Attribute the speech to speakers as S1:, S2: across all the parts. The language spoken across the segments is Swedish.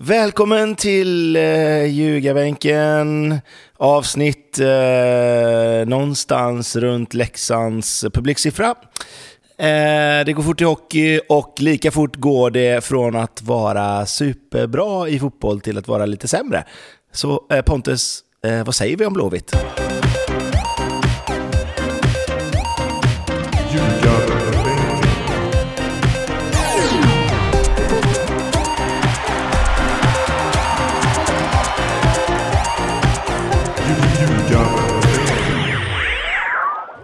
S1: Välkommen till eh, Ljugarbänken. Avsnitt eh, någonstans runt Leksands publiksiffra. Eh, det går fort i hockey och lika fort går det från att vara superbra i fotboll till att vara lite sämre. Så eh, Pontus, eh, vad säger vi om Blåvitt?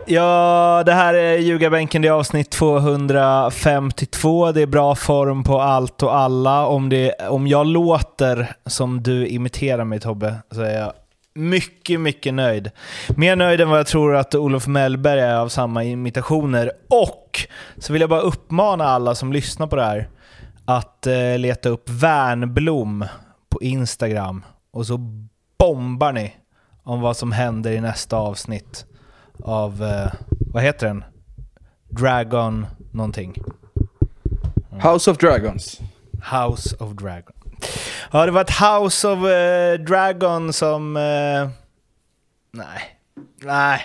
S1: Ja, det här är Ljugarbänken, det är avsnitt 252. Det är bra form på allt och alla. Om, det, om jag låter som du imiterar mig Tobbe, så är jag mycket, mycket nöjd. Mer nöjd än vad jag tror att Olof Mellberg är av samma imitationer. Och så vill jag bara uppmana alla som lyssnar på det här att eh, leta upp Värnblom på Instagram och så bombar ni om vad som händer i nästa avsnitt av, eh, vad heter den? Dragon någonting.
S2: House of Dragons.
S1: House of Dragon. Ja, det var ett House of eh, Dragon som... Eh, nej. Nej.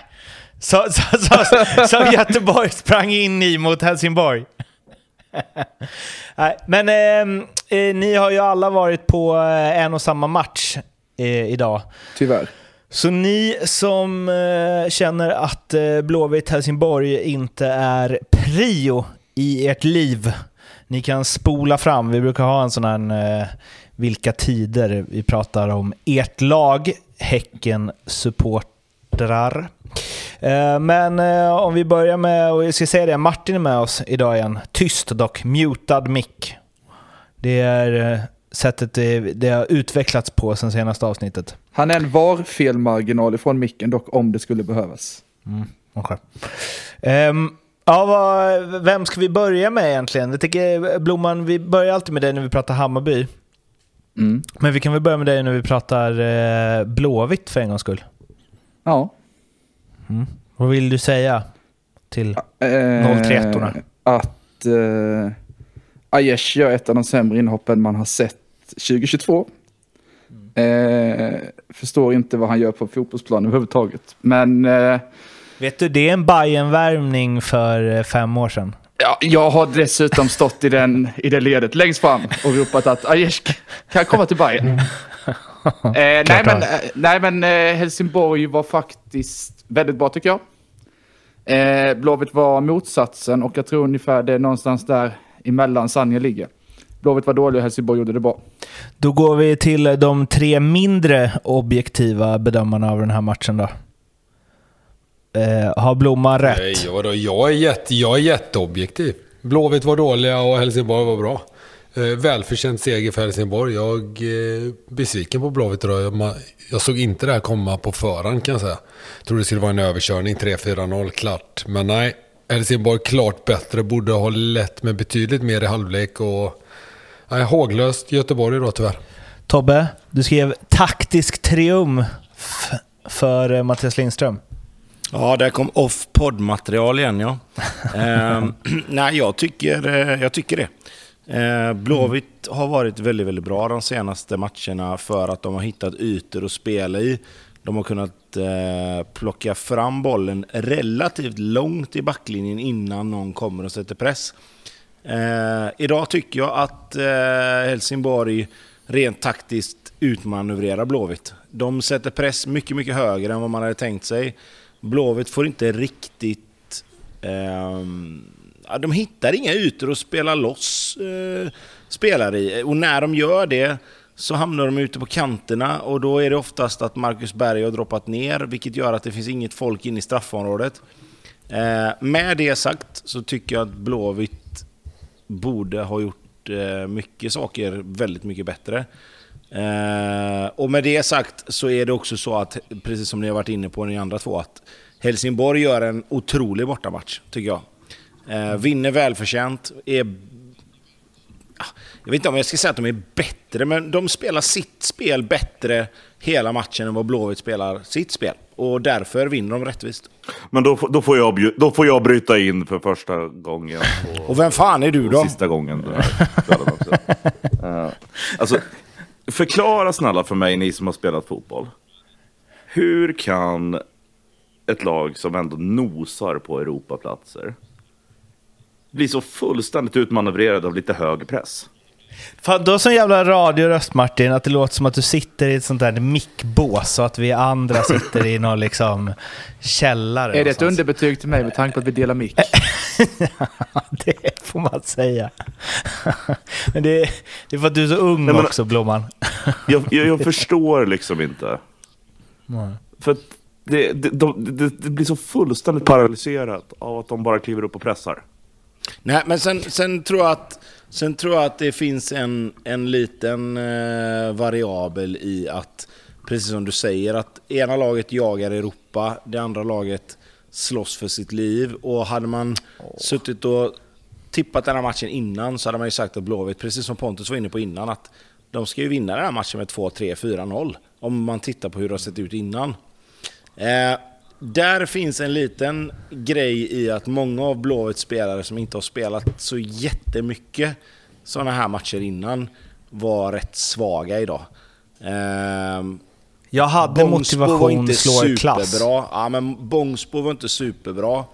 S1: Så, så, så, som Göteborg sprang in i mot Helsingborg. nej, men eh, eh, ni har ju alla varit på eh, en och samma match idag.
S2: Tyvärr.
S1: Så ni som eh, känner att eh, Blåvitt Helsingborg inte är prio i ert liv, ni kan spola fram. Vi brukar ha en sån här eh, vilka tider vi pratar om ert lag, Häcken supportrar. Eh, men eh, om vi börjar med, och jag ska säga det, Martin är med oss idag igen. Tyst dock, mutad mick. Det är eh, sättet det, det har utvecklats på sen senaste avsnittet.
S2: Han är en var-felmarginal ifrån micken dock om det skulle behövas.
S1: Mm, okay. um, ja, vad, vem ska vi börja med egentligen? Jag tycker, Blomman, vi börjar alltid med dig när vi pratar Hammarby.
S2: Mm.
S1: Men vi kan väl börja med dig när vi pratar eh, Blåvitt för en gångs skull.
S2: Ja.
S1: Mm. Vad vill du säga till
S2: Eh,
S1: 031-orna?
S2: Att eh, Aiesh gör ett av de sämre inhoppen man har sett 2022. Eh, förstår inte vad han gör på fotbollsplan överhuvudtaget. Men eh,
S1: Vet du, det är en bayern värvning för eh, fem år sedan.
S2: ja, jag har dessutom stått i, den, i det ledet längst fram och ropat att Aiesh kan komma till Bayern. Eh, nej,
S1: Klart
S2: men,
S1: han.
S2: eh, nej men eh, Helsingborg var faktiskt väldigt bra tycker jag. Eh, Blåvitt var motsatsen och jag tror ungefär det är någonstans där emellan Sanja ligger. Blåvitt var dålig och Helsingborg gjorde det bra.
S1: Då går vi till de tre mindre objektiva bedömarna av den här matchen då. Eh, har Blomman rätt?
S3: Nej, vadå? Jag är, jätte, jag är jätteobjektiv. Blåvitt var dåliga och Helsingborg var bra. Eh, välförtjänt seger för Helsingborg. Jag är eh, besviken på Blåvitt idag. Jag, jag såg inte det här komma på förhand kan jag säga. Trodde det skulle vara en överkörning, 3-4-0 klart. Men nej, Helsingborg klart bättre. Borde ha lett med betydligt mer i halvlek och... Nej, håglöst Göteborg då tyvärr.
S1: Tobbe, du skrev taktisk triumf för eh, Mattias Lindström.
S4: Ja, där kom off-podd-material igen ja. Ehm, nej, jag tycker, eh, jag tycker det. Eh, Blåvitt har varit väldigt, väldigt bra de senaste matcherna för att de har hittat ytor att spela i. De har kunnat eh, plocka fram bollen relativt långt i backlinjen innan någon kommer och sätter press. Eh, idag tycker jag att eh, Helsingborg rent taktiskt utmanövrerar Blåvitt. De sätter press mycket, mycket högre än vad man hade tänkt sig. Blåvitt får inte riktigt... Eh, de hittar inga ytor att spela loss eh, spelare i. Och när de gör det så hamnar de ute på kanterna och då är det oftast att Marcus Berg har droppat ner, vilket gör att det finns inget folk inne i straffområdet. Eh, med det sagt så tycker jag att Blåvitt borde ha gjort eh, mycket saker väldigt mycket bättre. Eh, och med det sagt så är det också så att, precis som ni har varit inne på ni andra två, att Helsingborg gör en otrolig bortamatch, tycker jag. Eh, vinner välförtjänt, är... Jag vet inte om jag ska säga att de är bättre, men de spelar sitt spel bättre hela matchen än vad Blåvitt spelar sitt spel. Och därför vinner de rättvist.
S5: Men då, får- då, får jag, då får jag bryta in för första gången. Och,
S4: Och vem fan är du då?
S5: sista gången den här också. Eh, alltså, Förklara snälla för mig, ni som har spelat fotboll. Hur kan ett lag som ändå nosar på Europaplatser bli så fullständigt utmanövrerad av lite hög press?
S1: Fan, du har sån jävla radioröst Martin, att det låter som att du sitter i ett sånt där mickbås och att vi andra sitter i någon liksom källare.
S2: Är det ett underbetyg till mig med tanke på att vi delar mick?
S1: det får man säga. Men det, är- det är för att du är så ung
S5: Nej, men-
S1: också, Blomman.
S5: Jag, jag, jag förstår liksom inte.
S1: Nej.
S5: För att det, det, de, det, det blir så fullständigt paralyserat av att de bara kliver upp och pressar.
S4: Nej, men sen, sen, tror jag att, sen tror jag att det finns en, en liten eh, variabel i att, precis som du säger, att ena laget jagar Europa, det andra laget slåss för sitt liv. Och hade man suttit och tippat den här matchen innan så hade man ju sagt att Blåvitt, precis som Pontus var inne på innan, att de ska ju vinna den här matchen med 2, 3, 4-0. Om man tittar på hur det har sett ut innan. Eh, där finns en liten grej i att många av Blåvitts spelare som inte har spelat så jättemycket sådana här matcher innan var rätt svaga idag. Eh,
S1: Jag hade
S4: Bångsbo
S1: motivation
S4: inte
S1: att slå i klass.
S4: superbra. Ja, men Bångsbo var inte superbra.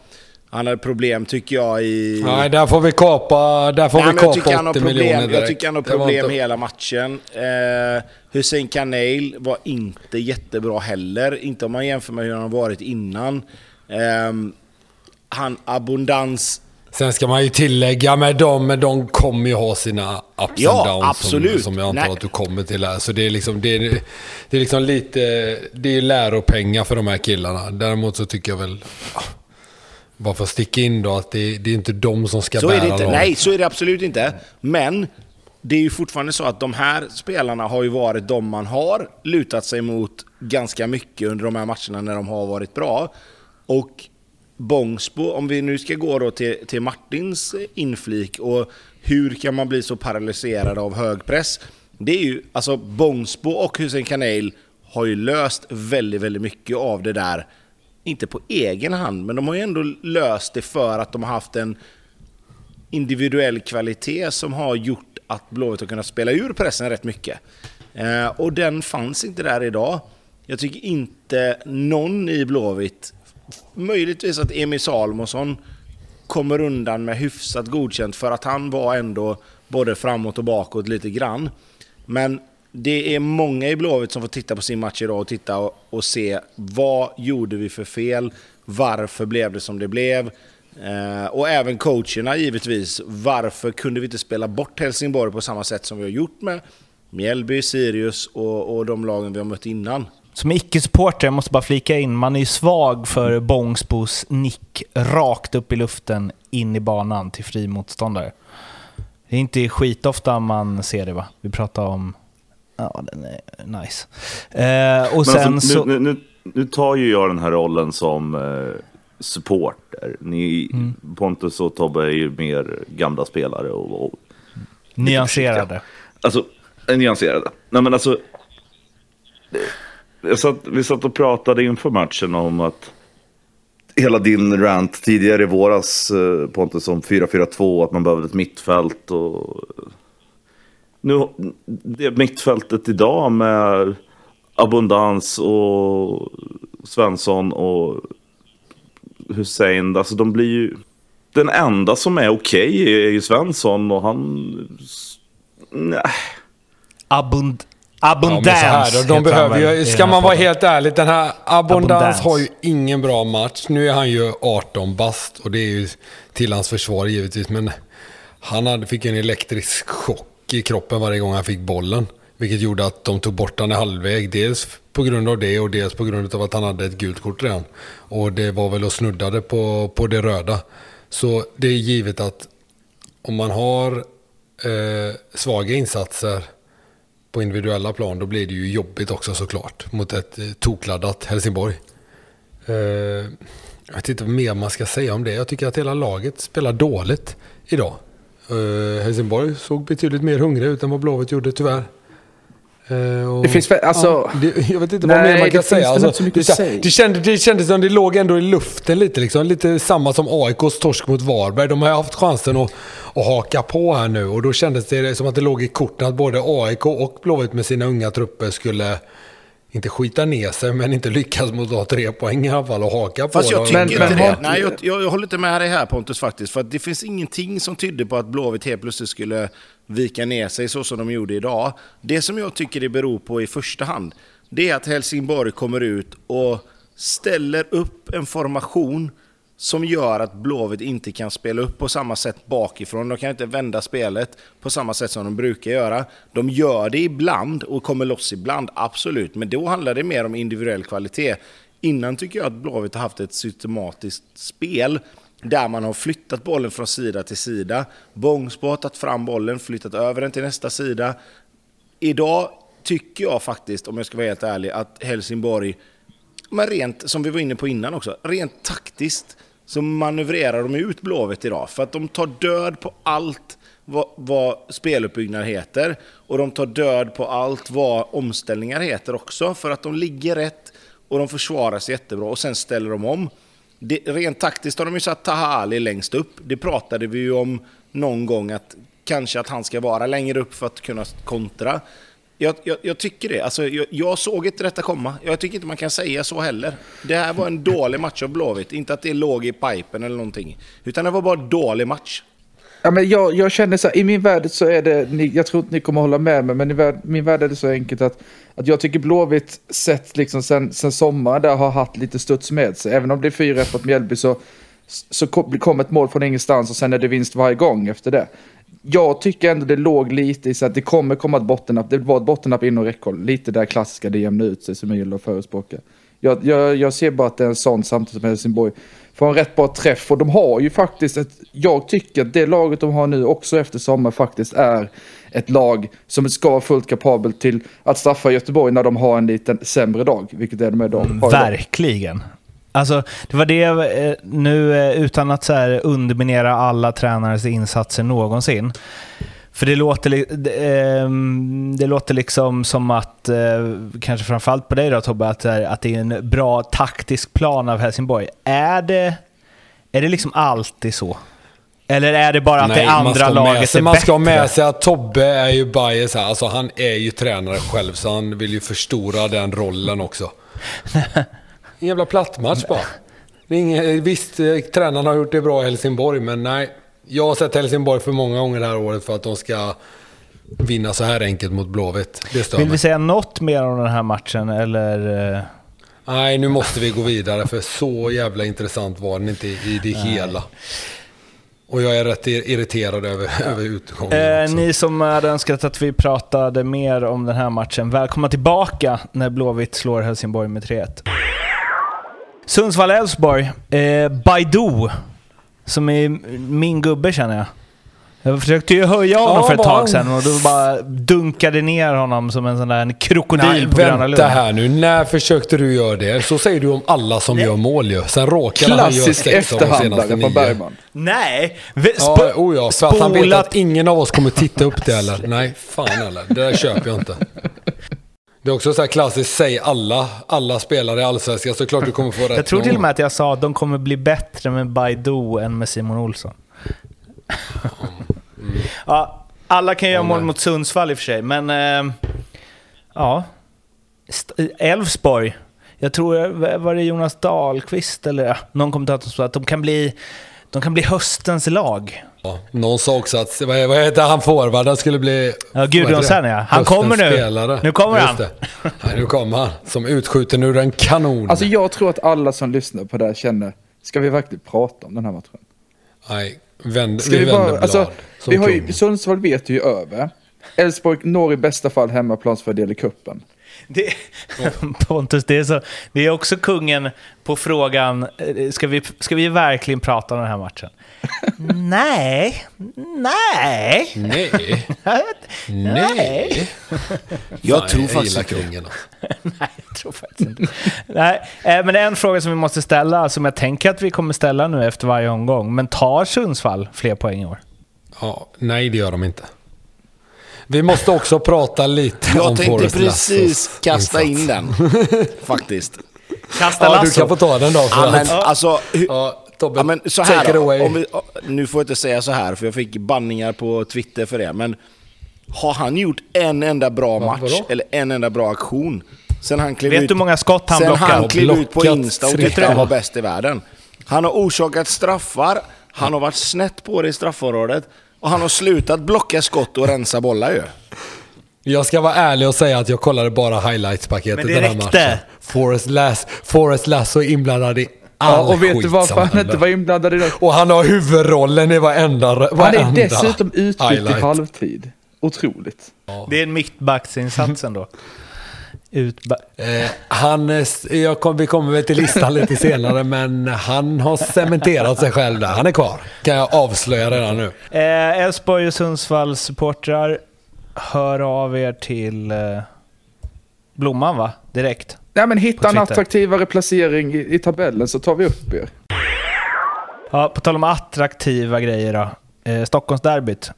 S4: Han hade problem tycker jag i...
S3: Nej, där får vi kapa, där får
S4: Nej,
S3: vi
S4: men jag tycker
S3: kapa
S4: han har
S3: 80 miljoner
S4: problem,
S3: direkt.
S4: jag tycker han har problem
S3: inte-
S4: hela matchen. Eh, Hussein Kanel var inte jättebra heller. Inte om man jämför med hur han har varit innan. Eh, han Abundans...
S3: Sen ska man ju tillägga med dem, men de kommer ju ha sina ups
S4: Ja,
S3: and downs
S4: absolut.
S3: Som, som jag antar
S4: Nej.
S3: att du kommer till här. Så det är liksom, det är, det är liksom lite, det är läropengar för de här killarna. Däremot så tycker jag väl, bara för att sticka in då, att det, det är inte de som ska
S4: Så
S3: bära
S4: är det inte.
S3: laget.
S4: Nej, så är det absolut inte. Men det är ju fortfarande så att de här spelarna har ju varit de man har lutat sig mot ganska mycket under de här matcherna när de har varit bra. Och Bångsbo, om vi nu ska gå då till, till Martins inflik och hur kan man bli så paralyserad av hög press? Det är ju, alltså Bångsbo och Hussein Kanel har ju löst väldigt, väldigt mycket av det där. Inte på egen hand, men de har ju ändå löst det för att de har haft en individuell kvalitet som har gjort att Blåvitt har kunnat spela ur pressen rätt mycket. Eh, och den fanns inte där idag. Jag tycker inte någon i Blåvitt, möjligtvis att Emil Salomonsson kommer undan med hyfsat godkänt för att han var ändå både framåt och bakåt lite grann. Men det är många i Blåvitt som får titta på sin match idag och titta och, och se vad gjorde vi för fel? Varför blev det som det blev? Eh, och även coacherna givetvis. Varför kunde vi inte spela bort Helsingborg på samma sätt som vi har gjort med Mjällby, Sirius och, och de lagen vi har mött innan?
S1: Som icke-supporter, jag måste bara flika in, man är ju svag för Bångsbos nick rakt upp i luften in i banan till fri motståndare. Det är inte skitofta man ser det va? Vi pratar om... Ja, den är nice. Eh, och
S5: Men
S1: sen
S5: alltså,
S1: så...
S5: nu, nu, nu, tar ju jag den här rollen som eh, supporter. Ni,
S1: Mm.
S5: Pontus och Tobbe är ju mer gamla spelare och, och
S1: Nyanserade.
S5: Alltså, eh, nyanserade. Nej men alltså. Jag satt, vi satt och pratade inför matchen om att hela din rant tidigare i våras eh, Pontus om 4-4-2, att man behövde ett mittfält och nu det mittfältet idag med Abundans och Svensson och Hussein, alltså de blir ju den enda som är okej är ju Svensson och han nej.
S1: Abund...
S3: Ja, så här då,
S1: heter
S3: de behöver ju, ska man vara helt ärlig, den här Abundans har ju ingen bra match. Nu är han ju 18 bast och det är ju till hans försvar givetvis. Men han hade, fick en elektrisk chock i kroppen varje gång han fick bollen. Vilket gjorde att de tog bort honom i halvväg. Dels på grund av det och dels på grund av att han hade ett gult kort redan. Och det var väl och snuddade på, på det röda. Så det är givet att om man har eh, svaga insatser på individuella plan, då blir det ju jobbigt också såklart mot ett eh, tokladdat Helsingborg. Eh, jag vet inte vad mer man ska säga om det. Jag tycker att hela laget spelar dåligt idag. Eh, Helsingborg såg betydligt mer hungriga ut än vad Blåvitt gjorde tyvärr. Eh, och-
S2: Det finns väl- alltså-
S3: Ja, det, jag vet inte
S2: Nej,
S3: vad mer man kan säga. Alltså, det,
S2: säga.
S3: det, kändes, det kändes som det låg ändå i luften lite. Liksom. Lite samma som AIKs torsk mot Varberg. De har haft chansen att, att haka på här nu. Och då kändes det som att det låg i korten att både AIK och Blåvitt med sina unga trupper skulle inte skita ner sig, men inte lyckas mot att ha tre poäng i alla fall och haka
S4: Fast
S3: på
S4: jag
S3: dem.
S4: tycker
S2: Men-
S4: inte
S2: men
S4: det.
S2: har-
S4: Nej, jag, jag, jag håller inte med dig här Pontus faktiskt. För att det finns ingenting som tydde på att Blåvitt helt plötsligt skulle vika ner sig så som de gjorde idag. Det som jag tycker det beror på i första hand, det är att Helsingborg kommer ut och ställer upp en formation som gör att Blåvitt inte kan spela upp på samma sätt bakifrån. De kan inte vända spelet på samma sätt som de brukar göra. De gör det ibland och kommer loss ibland, absolut. Men då handlar det mer om individuell kvalitet. Innan tycker jag att Blåvitt har haft ett systematiskt spel där man har flyttat bollen från sida till sida. Bångspår tagit fram bollen, flyttat över den till nästa sida. Idag tycker jag faktiskt, om jag ska vara helt ärlig, att Helsingborg men rent, som vi var inne på innan också, rent taktiskt så manövrerar de ut Blåvitt idag. För att de tar död på allt vad, vad speluppbyggnad heter. Och de tar död på allt vad omställningar heter också. För att de ligger rätt och de försvarar sig jättebra och sen ställer de om. Det, rent taktiskt har de ju satt Taha Ali längst upp. Det pratade vi ju om någon gång att kanske att han ska vara längre upp för att kunna kontra. Jag, jag, jag tycker det. Alltså, jag, jag såg inte detta komma. Jag tycker inte man kan säga så heller. Det här var en dålig match av Blåvitt. Inte att det låg i pipen eller någonting. Utan det var bara en dålig match.
S2: Ja, men jag, jag känner så här, i min värld så är det, ni, jag tror inte ni kommer hålla med mig, men i värld, min värld är det så enkelt att, att jag tycker Blåvitt sett liksom sen, sen sommaren där har haft lite studs med sig. Även om det är fyra mot Mjällby så, så kom, kom ett mål från ingenstans och sen är det vinst varje gång efter det. Jag tycker ändå det låg lite i så att det kommer komma ett bottennapp. Det var ett bottennapp inom räckhåll. Lite där klassiska, det jämnar ut sig som jag gillar att förespråka. Jag, jag, jag ser bara att det är en sån samtidigt som Helsingborg får en rätt bra träff. Och de har ju faktiskt ett, jag tycker att det laget de har nu också efter sommar faktiskt är ett lag som ska vara fullt kapabelt till att straffa Göteborg när de har en liten sämre dag. Vilket är de idag. har idag.
S1: Verkligen. Alltså, det var det, eh, nu eh, utan att så här underminera alla tränares insatser någonsin. För det låter, det, ehm, det låter liksom som att, eh, kanske framförallt på dig då Tobbe, att, det är en bra taktisk plan av Helsingborg. Är det, är det liksom alltid så? Eller är det bara att det
S3: man ska
S1: andra laget
S3: sig,
S1: är
S3: Man
S1: bättre?
S3: ska ha med sig att Tobbe är ju bias här. Alltså han är ju tränare själv så han vill ju förstora den rollen också. En jävla plattmatch bara. Ingen, visst, eh, tränarna har gjort det bra i Helsingborg, men nej. Jag har sett Helsingborg för många gånger det här året för att de ska vinna så här enkelt mot Blåvitt. Det stör
S1: Vill
S3: mig.
S1: vi säga något mer om den här matchen eller? eh,
S3: Nej, nu måste vi gå vidare för så jävla intressant var den inte i det hela. Och jag är rätt irriterad över, över utgången
S1: Eh, ni som hade önskat att vi pratade mer om den här matchen, välkomna tillbaka när Blåvitt slår Helsingborg med 3-1. Sundsvall-Elfsborg. Eh, Baidu, som är min gubbe känner jag. Jag försökte ju höja honom
S3: Ja,
S1: för ett
S3: vad
S1: tag sedan och då bara dunkade ner honom som en sån där en krokodil
S3: Nej,
S1: på Gröna
S3: vänta
S1: Lund.
S3: här nu. När försökte du göra det? Så säger du om alla som gör mål ju. Sen råkade han göra
S2: Klassisk
S3: sex av de senaste nio.
S2: Bergman.
S1: Nej! Vi-
S3: Ja,
S1: spo-
S3: oh ja, för att han vet att ingen av oss kommer titta upp det eller? Nej, fan eller. Det där köper jag inte. Det är också så här klassiskt, säg alla, alla spelare i Allsvenskan så klart du kommer få rätt
S1: Jag tror till och med att jag sa att de kommer bli bättre med Baidu än med Simon Olsson. ja, alla kan göra mål mot Sundsvall i och för sig, men... Eh, ja. Elfsborg. Jag tror, var det Jonas Dahlqvist eller någon kommentator som sa att de kan bli, de kan bli höstens lag.
S3: Ja, någon sa också att, vad, vad heter han forwarden skulle bli...
S1: Ja,
S3: det?
S1: ja. Han kommer nu.
S3: Spelare.
S1: Nu kommer
S3: Just
S1: han.
S3: Det. Nej, nu kommer han. Som utskjuten ur en kanon.
S2: Alltså jag tror att alla som lyssnar på det här känner, ska vi verkligen prata om den här matchen?
S3: Nej, vänd,
S2: Ska
S3: vi,
S2: vi,
S3: vänder
S2: bara,
S3: blad.
S2: alltså, vi har ju. Sundsvall vet ju över. Elfsborg når i bästa fall hemmaplansfördel i kuppen.
S1: Det, Pontus, det är, så, det är också kungen på frågan, eh, ska vi, ska vi verkligen prata om den här matchen? Nej, nej,
S3: Nej,
S1: nej.
S4: Jag
S3: Fan,
S4: tror
S3: jag
S4: faktiskt inte
S3: kungen.
S1: Nej, jag tror faktiskt inte. Nej, eh, men det är en fråga som vi måste ställa, som jag tänker att vi kommer ställa nu efter varje omgång. Men tar Sundsvall fler poäng i år?
S3: Ja, nej, det gör de inte. Vi måste också prata lite om
S4: Jag tänkte
S3: Forrest
S4: precis
S3: Lassos
S4: kasta
S3: insats.
S4: in den. Faktiskt.
S1: Kasta
S3: Ja, du
S1: lasso.
S3: kan få ta den då. För
S4: Ja, men,
S3: att,
S4: alltså, hur,
S3: ja, Tobbe,
S4: ja, men så
S3: take
S4: här
S3: it away.
S4: då, om vi, Nu får jag inte säga så här, för jag fick banningar på Twitter för det. Men har han gjort en enda bra
S3: Va,
S4: match,
S3: vadå?
S4: eller en enda bra aktion, sen han klev
S1: Vet
S4: ut,
S1: du hur många skott han
S4: sen
S1: blockar?
S4: han klev ut på Insta och tyckte han var bäst i världen. Han har orsakat straffar, han har varit snett på det i straffområdet, och han har slutat blocka skott och rensa bollar ju.
S3: Jag ska vara ärlig och säga att jag kollade bara highlights-paketet
S1: Men det
S3: den här
S1: räckte.
S3: matchen. Forrest, Lass, Forrest Lasso är inblandad i all
S2: Ja, och vet du varför han inte var inblandad i det?
S3: Och han har huvudrollen i varenda, varenda
S2: Han är dessutom utbytt i
S3: highlight.
S2: halvtid. Otroligt.
S1: Det är en mittbacksinsats ändå. Utba-
S3: Eh, han, eh, jag kom, vi kommer väl till listan lite senare, men han har cementerat sig själv där. Han är kvar, kan jag avslöja redan nu.
S1: Eh, Elfsborg och Sundsvalls supportrar, hör av er till eh, Blomman va? Direkt.
S2: Ja, men hitta en attraktivare placering i, i tabellen så tar vi upp er.
S1: Ja, på tal om attraktiva grejer då. Eh, Stockholmsderbyt.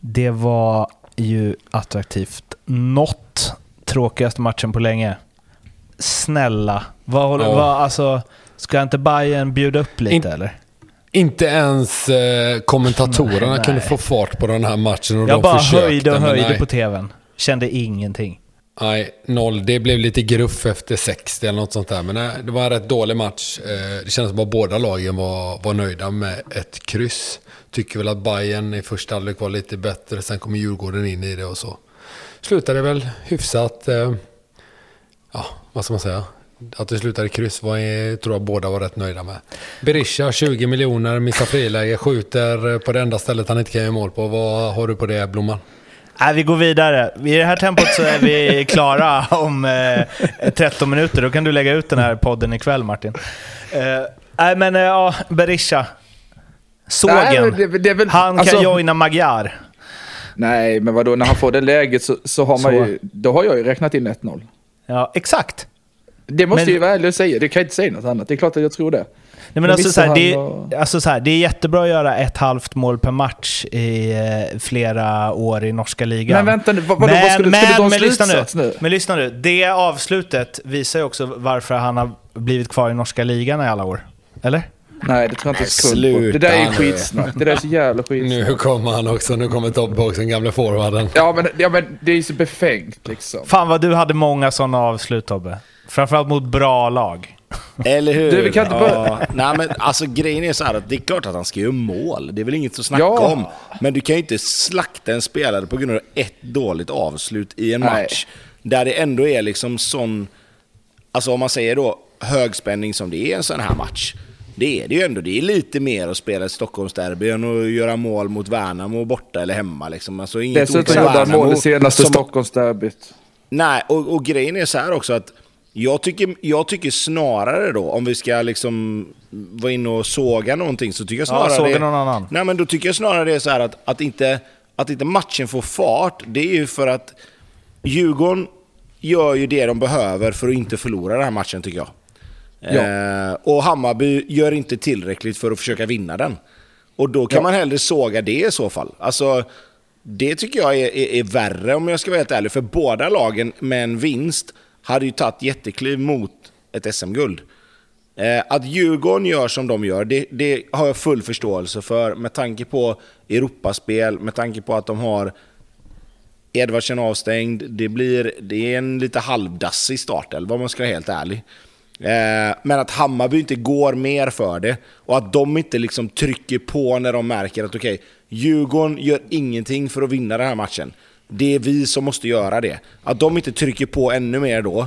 S1: Det var ju attraktivt. Något tråkigaste matchen på länge. Snälla. Vad håller,
S3: Ja.
S1: vad, alltså, ska inte Bayern bjuda upp lite
S3: In-
S1: eller?
S3: Inte ens eh, kommentatorerna
S1: Nej.
S3: kunde få fart på den här matchen och
S1: Jag
S3: de
S1: bara
S3: försökte.
S1: höjde och höjde
S3: nej.
S1: på tvn. Kände ingenting.
S3: Nej, noll. Det blev lite gruff efter 60 eller något sånt där. Men nej, det var en rätt dålig match. Eh, det kändes som att båda lagen var, var nöjda med ett kryss. Tycker väl att Bayern i första halvlek var lite bättre. Sen kommer Djurgården in i det och så. Slutade väl hyfsat... Eh, ja, vad ska man säga? Att det slutade kryss var, tror jag båda var rätt nöjda med. Berisha, 20 miljoner, missar friläge, skjuter på det enda stället han inte kan göra mål på. Vad har du på det, Blomman?
S1: Nej, vi går vidare. I det här tempot så är vi klara om eh, 13 minuter. Då kan du lägga ut den här podden ikväll Martin. Eh, Nej men eh, ja, Berisha. Sågen.
S2: Nej, men det- det väl-
S1: Han kan
S2: alltså-
S1: joina Magyar.
S2: Nej, men vadå, när han får det läget så, så har man
S1: Så.
S2: ju... Då har jag ju räknat in 1-0.
S1: Ja, exakt.
S2: Det måste
S1: Men-
S2: ju vara ärlig att säga. Det kan jag inte säga något annat. Det är klart att jag tror det.
S1: Nej, men
S2: Men
S1: alltså,
S2: visst
S1: så här,
S2: har
S1: det, är, alltså så här, det är jättebra att göra ett halvt mål per match i eh, flera år i norska ligan.
S2: Men vänta nu, vad- vadå, vad ska du- ska du dra en
S1: lyssna
S2: nu?
S1: Men lyssna nu, det avslutet visar ju också varför han har blivit kvar i norska ligan i alla år. Eller?
S2: Nej, det tror jag inte sekund på. Det där är
S4: nu.
S2: skitsnack. Det där är så jävla skitsnack.
S3: Nu kommer han också. Nu kommer Tobbe också, den gamla forwarden.
S2: Ja men, ja, men det är ju så befängt liksom.
S1: Fan vad du hade många sådana avslut Tobbe. Framförallt mot bra lag.
S4: Eller hur?
S2: Du, vi kan inte
S4: ja. Nej, men alltså grejen är så här att det är klart att han ska göra mål. Det är väl inget att snacka
S2: Ja.
S4: om. Men du kan ju inte slakta en spelare på grund av ett dåligt avslut i en
S2: Nej.
S4: match. Där det ändå är liksom sån, alltså om man säger då högspänning som det är i en sån här match. Det är det ju ändå. Det är lite mer att spela ett Stockholmsderby än att göra mål mot Värnamo borta eller hemma. Liksom. Alltså, inget
S2: Dessutom
S4: om
S2: gjorde han mål i senaste
S4: som-
S2: Stockholmsderbyt.
S4: Nej, och, och grejen är så här också att jag tycker, jag tycker snarare då, om vi ska liksom vara inne och såga någonting, så tycker jag snarare
S1: Ja, såga
S4: det,
S1: någon annan.
S4: Nej, men då tycker jag snarare det är så att, att, inte, att inte matchen får fart, det är ju för att Djurgården gör ju det de behöver för att inte förlora den här matchen, tycker jag. Eh, och Hammarby gör inte tillräckligt för att försöka vinna den. Och då kan
S2: Ja.
S4: man hellre såga det i så fall. Alltså, det tycker jag är, är, är värre om jag ska vara helt ärlig. För båda lagen med en vinst hade ju tagit jättekliv mot ett SM-guld. Eh, att Djurgården gör som de gör, det, det har jag full förståelse för med tanke på Europaspel, med tanke på att de har Edvardsen avstängd. Det, blir, det är en lite halvdassig startelva om man ska vara helt ärlig. Eh, men att Hammarby inte går mer för det och att de inte liksom trycker på när de märker att okej, Djurgården gör ingenting för att vinna den här matchen. Det är vi som måste göra det. Att de inte trycker på ännu mer då,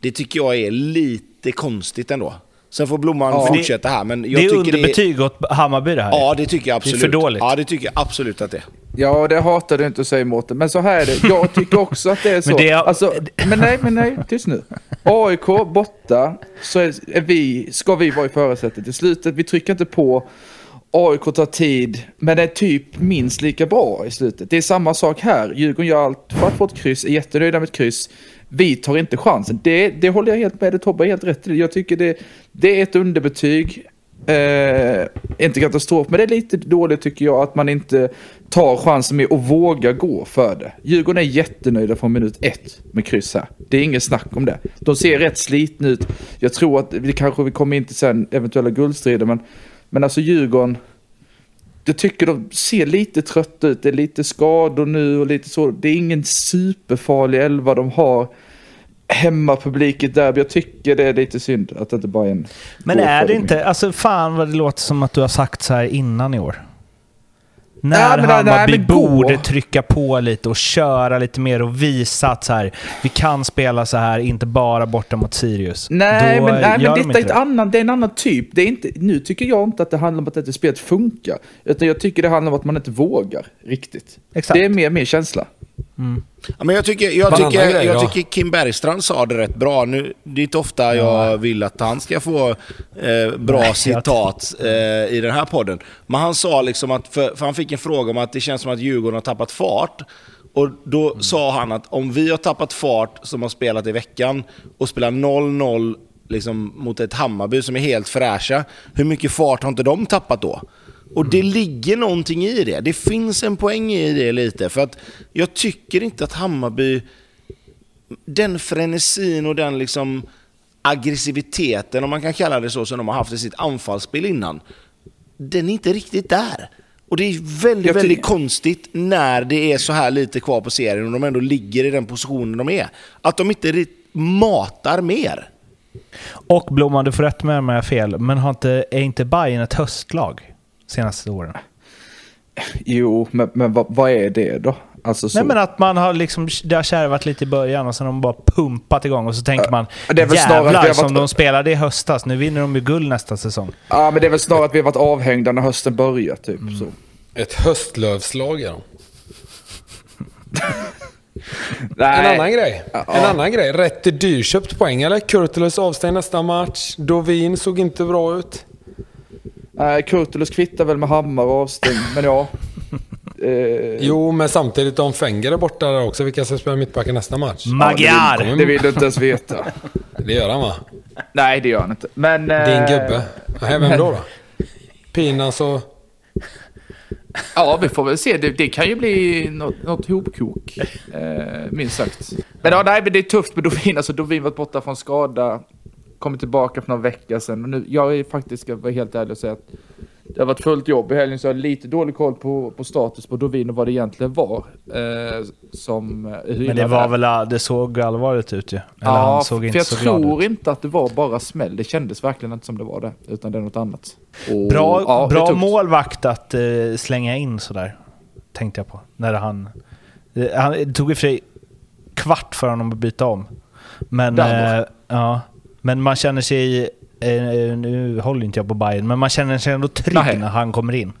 S4: det tycker jag är lite konstigt ändå. Sen får Blomman
S2: Ja.
S4: fortsätta här, men jag
S1: det är
S4: tycker
S1: underbetyg åt Hammarby det här.
S4: Ja, det tycker jag
S1: Det är
S4: absolut.
S1: för dåligt.
S4: Ja, det tycker jag absolut att det är.
S2: Ja, det hatar du inte att säga Mårten. Men så här är det. Jag tycker också att det är så.
S1: Men det är-
S2: alltså, men nej, men nej. Tyst nu. AIK borta, så är, är vi, ska vi vara i förarsätet i slutet. Vi trycker inte på. AIK tar tid, men det är typ minst lika bra i slutet. Det är samma sak här. Djurgården gör allt för att få ett kryss, är jättenöjda med ett kryss. Vi tar inte chansen. Det, det håller jag helt med dig Tobbe, helt rätt i. Jag tycker det, det är ett underbetyg. Eh, inte katastrof, men det är lite dåligt tycker jag att man inte tar chansen med och vågar gå för det. Djurgården är jättenöjda från minut ett med kryss här. Det är inget snack om det. De ser rätt slitna ut. Jag tror att vi kanske vi kommer in till sen eventuella guldstrider, men, men alltså Djurgården, jag tycker de ser lite trötta ut. Det är lite skador nu och lite så. Det är ingen superfarlig elva de har. Hemmapublik där. Jag tycker det är lite synd att det inte bara är en...
S1: Men är det inte... Alltså fan vad det låter som att du har sagt så här innan i år.
S2: Nej,
S1: När
S2: nej,
S1: Hammarby
S2: gå.
S1: borde trycka på lite och köra lite mer och visa att så här, vi kan spela så här, inte bara borta mot Sirius.
S2: Nej,
S1: Då
S2: men, nej, men
S1: de
S2: detta är, ett
S1: det.
S2: annan, det är en annan typ. Det är inte, nu tycker jag inte att det handlar om att detta spelet funkar. Utan jag tycker det handlar om att man inte vågar riktigt.
S1: Exakt.
S2: Det är mer, mer känsla.
S4: Ja, men jag tycker, jag tycker,
S3: grej
S4: jag
S3: då?
S4: tycker Kim Bergstrand sa det rätt bra. Nu, det är inte ofta jag vill att han ska få eh, bra
S1: Nej, jag-
S4: citat eh, i den här podden. Men han sa liksom att, för, för han fick en fråga om att det känns som att Djurgården har tappat fart. Och då
S1: Mm.
S4: sa han att om vi har tappat fart som har spelat i veckan och spelar 0-0 liksom, mot ett Hammarby som är helt fräscha, hur mycket fart har inte de tappat då? Och det ligger någonting i det. Det finns en poäng i det lite. För att jag tycker inte att Hammarby, den frenesin och den liksom aggressiviteten, om man kan kalla det så, som de har haft i sitt anfallsspel innan, den är inte riktigt där. Och det är väldigt,
S2: Jag
S4: väldigt konstigt när det är så här lite kvar på serien och de ändå ligger i den positionen de är. Att de inte matar mer.
S1: Och Blomman, du får rätt med mig om jag har fel, men har inte, är inte Bayern ett höstlag senaste åren?
S2: Jo, men, men vad, vad är det då? Alltså så.
S1: Nej men att man har liksom, det har kärvat lite i början och sen har de bara pumpat igång och så tänker man
S2: det är väl snarare att vi
S1: jävlar
S2: har
S1: som
S2: varit-
S1: de spelade i höstas, nu vinner de ju guld nästa säsong.
S2: Ja, men det är väl snarare att vi har varit avhängda när hösten börjar, typ.
S1: Mm.
S2: Så.
S3: Ett höstlövslag är de.
S2: Nej.
S3: En annan grej. En annan grej. Rätt till dyrköpt poäng eller? Kurtulus avstängd nästa match. Dovin såg inte bra ut.
S2: Nej, Kurtulus kvittar väl med hammar och avstängd, men ja. Eh,
S3: Jo, men samtidigt om Fenger är borta där också. Vilka ska spela mittbackar nästa match?
S1: Magyar!
S3: Kommer-
S2: det vill du inte ens veta.
S3: Det gör han va?
S2: Nej, det gör han inte. Men... eh,
S3: Din gubbe. Nej, vem då då? Pinas och...
S2: Ja, vi får väl se. Det, det kan ju bli något, något hopkok, eh, minst sagt. Men ja, nej, men det är tufft med Dovin. Alltså, Dovin var borta från skada, kommit tillbaka för några veckor sedan. Och nu, jag är faktiskt, ska vara helt ärlig och säga att det har varit fullt jobb i helgen, så jag har lite dålig koll på, på status på Dovin och vad det egentligen var. Eh, som, eh,
S1: Men det var väl, det såg allvarligt ut ju. Eller
S2: Ja,
S1: såg
S2: för
S1: inte
S2: jag
S1: så
S2: tror inte att det var bara smäll. Det kändes verkligen inte som det var det, utan det är något annat. Och,
S1: Bra,
S2: ja,
S1: bra målvakt att eh, slänga in sådär, tänkte jag på. När han, eh, han tog i och för sig kvart för honom att byta om. Men, eh, ja, men man känner sig, eh, nu håller inte jag på Bayern, men man känner sig ändå trygg
S2: Nej.
S1: när han kommer in.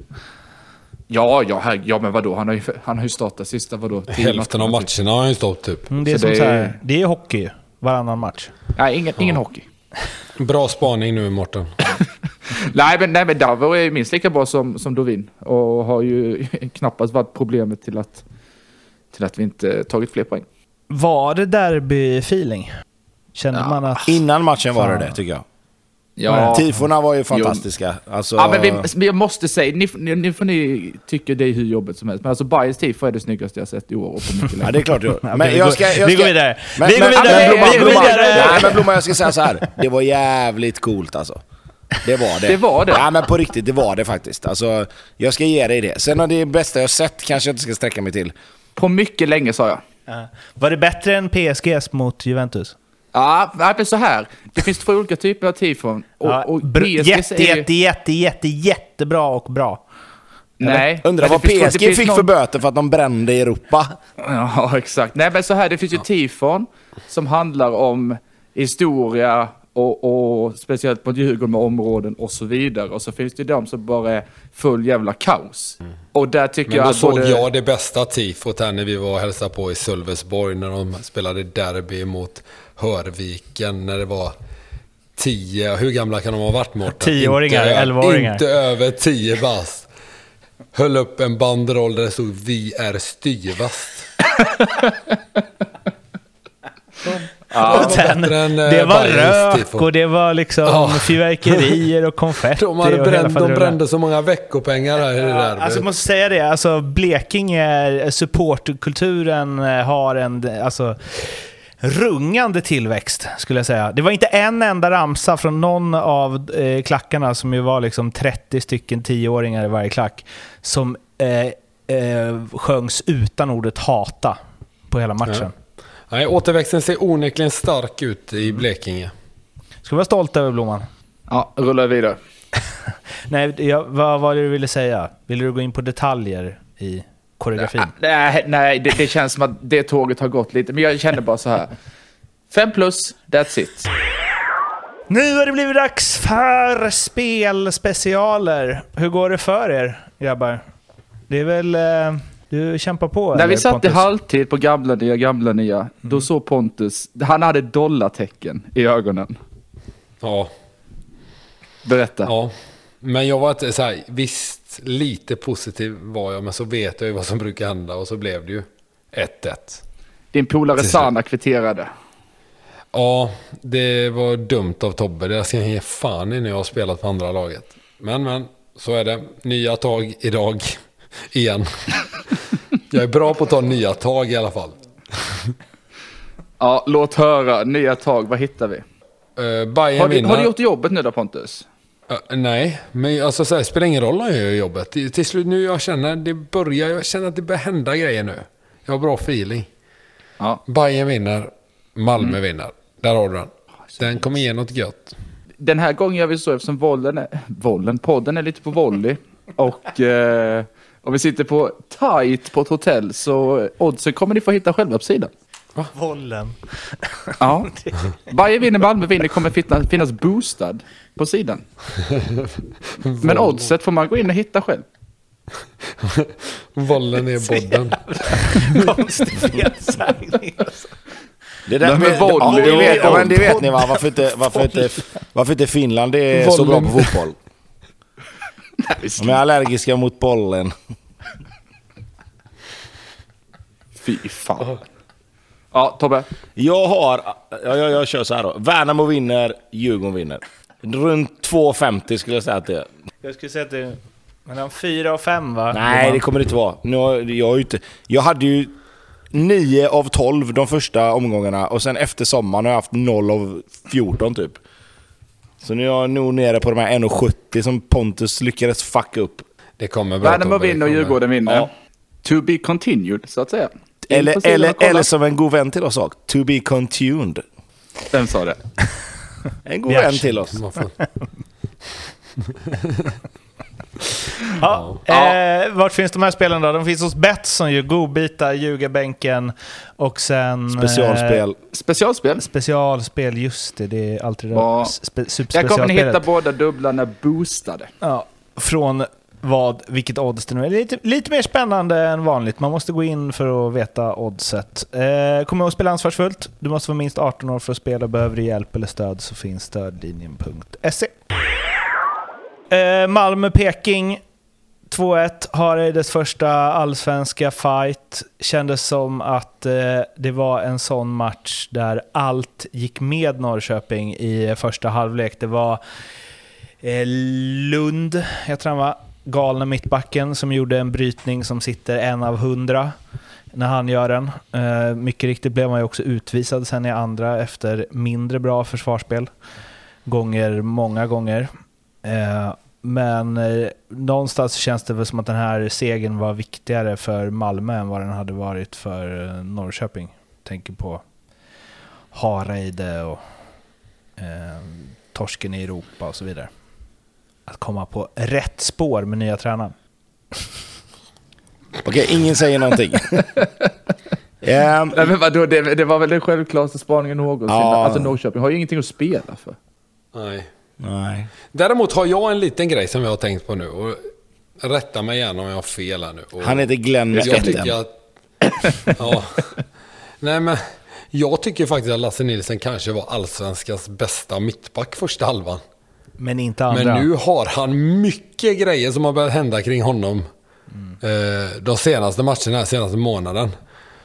S2: Ja, ja, här, ja, men vadå? Han har ju, han har ju startat sista, vadå?
S3: Hälften av
S2: matcherna, typ.
S3: har han ju stått typ.
S1: Mm, det, är
S2: Så
S1: som
S2: det
S1: så
S2: är-
S1: här, det är hockey varannan match.
S2: Nej, ingen, ingen hockey.
S3: Bra spaning nu Mårten.
S2: Nej, men, nej, men Davor är minst lika bra som, som Dovin. Och har ju knappast varit problemet till att, till att vi inte tagit fler poäng.
S1: Var det derby-feeling? Kände
S2: Ja.
S1: man att...
S4: Innan matchen var det det, tycker jag.
S2: Ja,
S4: Tifona var ju fantastiska. Alltså,
S2: ja men, vi, men jag måste säga, ni, ni, ni får ni tycka det är hur jobbigt som helst. Men alltså Bayerns tifo är det snyggaste jag sett i år och på mycket
S4: Ja,
S2: länge.
S4: det är klart du.
S1: Ja,
S4: Men
S1: vi
S4: jag
S1: går-
S4: ska, jag ska,
S1: vi går vidare.
S4: Men,
S1: Vi går
S4: men,
S1: vidare.
S4: Men, Blomman,
S1: Vi går vidare.
S4: Nej, men Blomman, jag ska säga så här. Det var jävligt coolt alltså. Det var det.
S2: Det var det.
S4: Ja, men på riktigt, det var det faktiskt. Alltså, jag ska ge dig det. Sen har det bästa jag sett kanske jag inte ska sträcka mig till.
S2: På mycket länge sa jag.
S1: Ja. Var det bättre än PSGs mot Juventus?
S2: Ja, men så här. Det finns två olika typer av tifon. Och,
S1: Ja,
S2: och PSGs
S1: jätte,
S2: ju-
S1: jätte, jätte, jätte, jättebra och bra.
S2: Nej.
S4: Undrar vad PSG fick
S2: någon-
S4: för böter för att de brände i Europa.
S2: Ja, exakt. Nej, men så här, det finns ju tifon som handlar om historia och, och speciellt mot Djurgården med områden och så vidare. Och så finns det ju de som bara är full jävla kaos. Och där tycker
S3: Men
S2: jag
S3: då
S2: att
S3: såg
S2: både...
S3: jag det bästa tifot här när vi var och hälsade på i Sölvesborg när de spelade derby mot Hörviken när det var tio, hur gamla kan de ha varit Mårten?
S1: Tioåringar, elvaåringar.
S3: Inte över tio bast. Höll upp en banderoll där det stod Vi är styvast.
S1: Sen,
S3: eh,
S1: det var
S3: Bayerns
S1: rök och det var liksom
S3: Ja.
S1: fyrverkerier och konfetti.
S3: De, hade bränt, de brände så många veckopengar här i det
S1: Ja,
S3: där.
S1: alltså jag måste säga det, alltså Blekinge, supportkulturen eh, har en alltså, rungande tillväxt skulle jag säga. Det var inte en enda ramsa från någon av eh, klackarna, som ju var liksom 30 stycken tioåringar i varje klack, som eh, eh, sjöngs utan ordet hata på hela matchen.
S3: Nej, återväxten ser onekligen stark ut i Blekinge.
S1: Ska vi vara stolta över Blomman?
S2: Ja, rulla vidare.
S1: Nej, jag, vad var det du ville säga? Ville du gå in på detaljer i koreografin?
S2: Nej, nej det, det känns som att det tåget har gått lite. Men jag känner bara så här. Fem plus, that's it.
S1: Nu har det blivit dags för spelspecialer. Hur går det för er, grabbar? Det är väl... Eh, du kämpar på?
S2: När vi
S1: eller,
S2: satt i
S1: Pontus?
S2: halvtid på gamla nya, gamla nya, då såg Pontus, han hade dollartecken i ögonen.
S3: Ja,
S2: Berätta.
S3: ja. Men jag var inte så här, visst, lite positiv var jag, men så vet jag ju vad som brukar hända och så blev det ju 1-1.
S2: Din polare. Sana kvitterade.
S3: Ja, det var dumt av Tobbe. Det ska jag ge fan i när jag har spelat på andra laget. Men, men, så är det. Nya tag idag. Igen. Jag är bra på att ta nya tag i alla fall.
S2: Ja, låt höra. Nya tag, vad hittar vi?
S3: Uh, Bayern
S2: Har du,
S3: vinner.
S2: har du gjort jobbet nu då Pontus?
S3: Eh, nej, men alltså, så här, det spelar ingen roll om jag gör jobbet. Till, till slut nu jag känner, det börjar, jag känner att det börjar hända grejer nu. Jag har bra feeling.
S2: Ja.
S3: Bayern vinner, Malmö
S2: Mm.
S3: vinner. Där har du den. Den kommer ge något gött.
S2: Den här gången gör vi så eftersom vollen är, vollen, podden är lite på volley. Och, eh, och vi sitter på tight på ett hotell så oddsen kommer ni få hitta själva på sidan.
S1: Vollen.
S2: Ja. Varje vinner Malmö vinner kommer finnas, finnas boostad på sidan. Men oddset får man gå in och hitta själv.
S3: Vollen är bodden.
S1: Konstig felsägning.
S4: Det, där,
S2: men, volley
S4: det, vet, ja, men det vet ni va? Varför inte, varför inte, varför inte Finland är så bra på fotboll? De är allergiska mot bollen.
S2: Fy fan. Ja, Tobbe.
S4: Jag har, ja, jag, jag kör så här då. Värnamo vinner, Djurgården vinner. Runt 2,50 skulle jag säga att det är.
S1: Jag skulle säga att det är mellan fyra och fem va?
S4: Nej, det kommer det inte vara. Nu har, jag, har ju inte, jag hade ju 9 av 12 de första omgångarna och sen efter sommaren har jag haft 0 av 14 typ. Så nu är jag nog nere på de här 1,70 som Pontus lyckades fucka upp.
S3: Det kommer bra
S2: Värnamo
S3: Tobbe, det
S2: vinner och
S3: kommer.
S2: Djurgården vinner.
S4: Ja.
S2: To be continued, så att säga.
S4: Eller, eller, eller som en god vän till oss sa, to be contuned.
S2: Vem sa det?
S4: En god vän till oss.
S3: Fan.
S1: Ja. Eh, vart finns de här spelen då? De finns hos Betsson ju. Godbitar, ljugarbänken och sen...
S4: Specialspel.
S2: Specialspel.
S1: Eh, specialspel, just det. Det är alltid det
S2: Ja.
S1: spe,
S2: Där kommer ni hitta båda dubblarna boostade.
S1: Ja, från vad, vilket odds det nu är. Lite, lite mer spännande än vanligt. Man måste gå in för att veta oddset. Eh, kom ihåg att spela ansvarsfullt. Du måste vara minst 18 år för att spela. Behöver du hjälp eller stöd så finns stödlinjen.se. Eh, Malmö-Peking 2-1 har i dess första allsvenska fight. Kändes som att eh, det var en sån match där allt gick med Norrköping i första halvlek. Det var eh, Lund, jag tror han var, galna mittbacken som gjorde en brytning som sitter en av hundra när han gör den. Eh, mycket riktigt blev han ju också utvisad sen i andra efter mindre bra försvarsspel. Gånger, många gånger. Eh, men eh, någonstans känns det väl som att den här segern var viktigare för Malmö än vad den hade varit för eh, Norrköping. Tänker på Hareide och eh, torsken i Europa och så vidare. Att komma på rätt spår med nya tränaren.
S4: Okej, ingen säger någonting. Ehm,
S2: Nej, men vadå, det, det var väl den självklaraste spaningen någonsin.
S4: Ja.
S2: Alltså Norrköping har ju ingenting att spela för.
S3: Nej.
S4: nej.
S3: Däremot har jag en liten grej som jag har tänkt på nu. Och rätta mig gärna om jag har fel här nu. Och
S4: Han heter Glenn med
S3: jag tycker att... Ja. Nej men, jag tycker faktiskt att Lasse Nilsson kanske var allsvenskans bästa mittback första halvan.
S1: Men inte andra.
S3: Men nu har han mycket grejer som har börjat hända kring honom. Eh, de senaste matcherna, senaste månaden.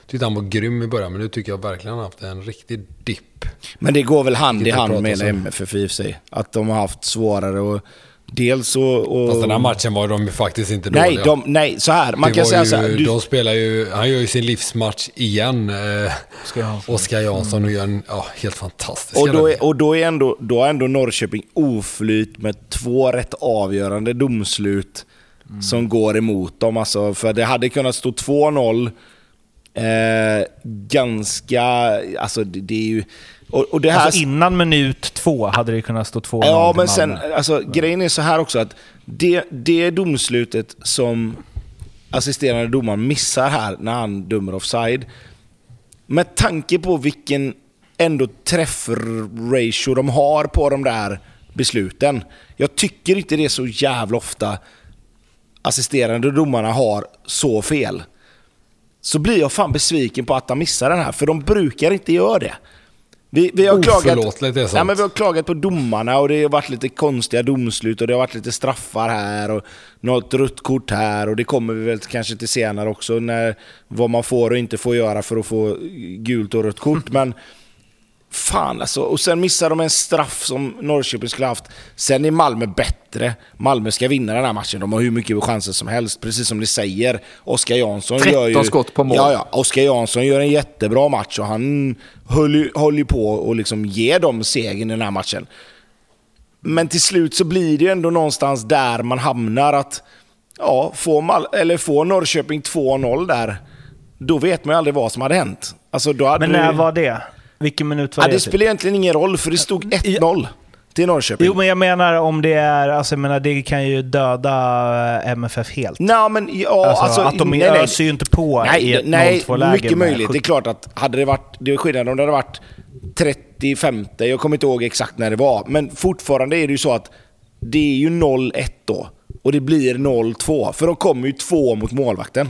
S3: tyckte han var grym i början, men nu tycker jag verkligen han har haft en riktig dipp.
S4: Men det går väl hand i hand med. MFF i och för sig. Att de har haft svårare och dels och... och
S3: Fast den här matchen var de ju faktiskt inte
S4: nej,
S3: dåliga.
S4: de, nej, så här. Man
S3: Det
S4: kan säga
S3: ju,
S4: så här. Du,
S3: De spelar ju, han gör ju sin livsmatch igen. Eh,
S1: Oskar Jansson.
S3: Jansson och gör en ja, helt fantastisk
S4: och då är, och då är ändå, då har ändå Norrköping oflyt med två rätt avgörande domslut som går emot dem. Alltså, för det hade kunnat stå 2-0 eh, ganska... Alltså det, det är ju... Och, och det här...
S1: Alltså innan minut två hade det kunnat stå 2-0
S4: Ja, men sen, alltså, grejen är så här också att det, det domslutet som assisterande domaren missar här när han dömer offside, med tanke på vilken ändå träffratio de har på de där besluten. Jag tycker inte det är så jävla ofta assisterande domarna har så fel. Så blir jag fan besviken på att de missar den här, för de brukar inte göra det. Vi, vi, har klagat,
S3: är sånt.
S4: ja, men vi har klagat på domarna och det har varit lite konstiga domslut och det har varit lite straffar här och något rött kort här och det kommer vi väl kanske till senare också när, vad man får och inte får göra för att få gult och rött kort. Men Fan alltså. Och sen missar de en straff som Norrköping skulle haft. Sen är Malmö bättre. Malmö ska vinna den här matchen. De har hur mycket chanser som helst. Precis som ni säger. Oskar Jansson
S2: 13
S4: gör ju...
S2: skott på mål.
S4: Ja, ja. Oskar Jansson gör en jättebra match och han höll ju, höll ju på och liksom ge dem segern i den här matchen. Men till slut så blir det ju ändå någonstans där man hamnar att ja, får, Mal- eller får Norrköping 2-0 där, då vet man ju aldrig vad som hade hänt. Alltså, då hade
S1: Men
S4: det-
S1: när var det? Vilken minut var
S4: Ja,
S1: det?
S4: det
S1: typ?
S4: spelar egentligen ingen roll, för det stod 1-0 till Norrköping.
S1: Jo, men jag menar om det är... Alltså, jag menar, det kan ju döda eh, MFF helt.
S4: Nej, men ja,
S1: Alltså,
S4: alltså,
S1: att de
S4: nej, nej.
S1: öser ju inte på i
S4: Nej,
S1: ett
S4: nej
S1: 0-2-läge.
S4: mycket
S1: med
S4: möjligt. Det är
S1: 70.
S4: klart att hade det varit, det är skillnad om det hade varit 35, jag kommer inte ihåg exakt när det var, men fortfarande är det ju så att det är ju 0-1 då. Och det blir 0-2, för de kommer ju två mot målvakten.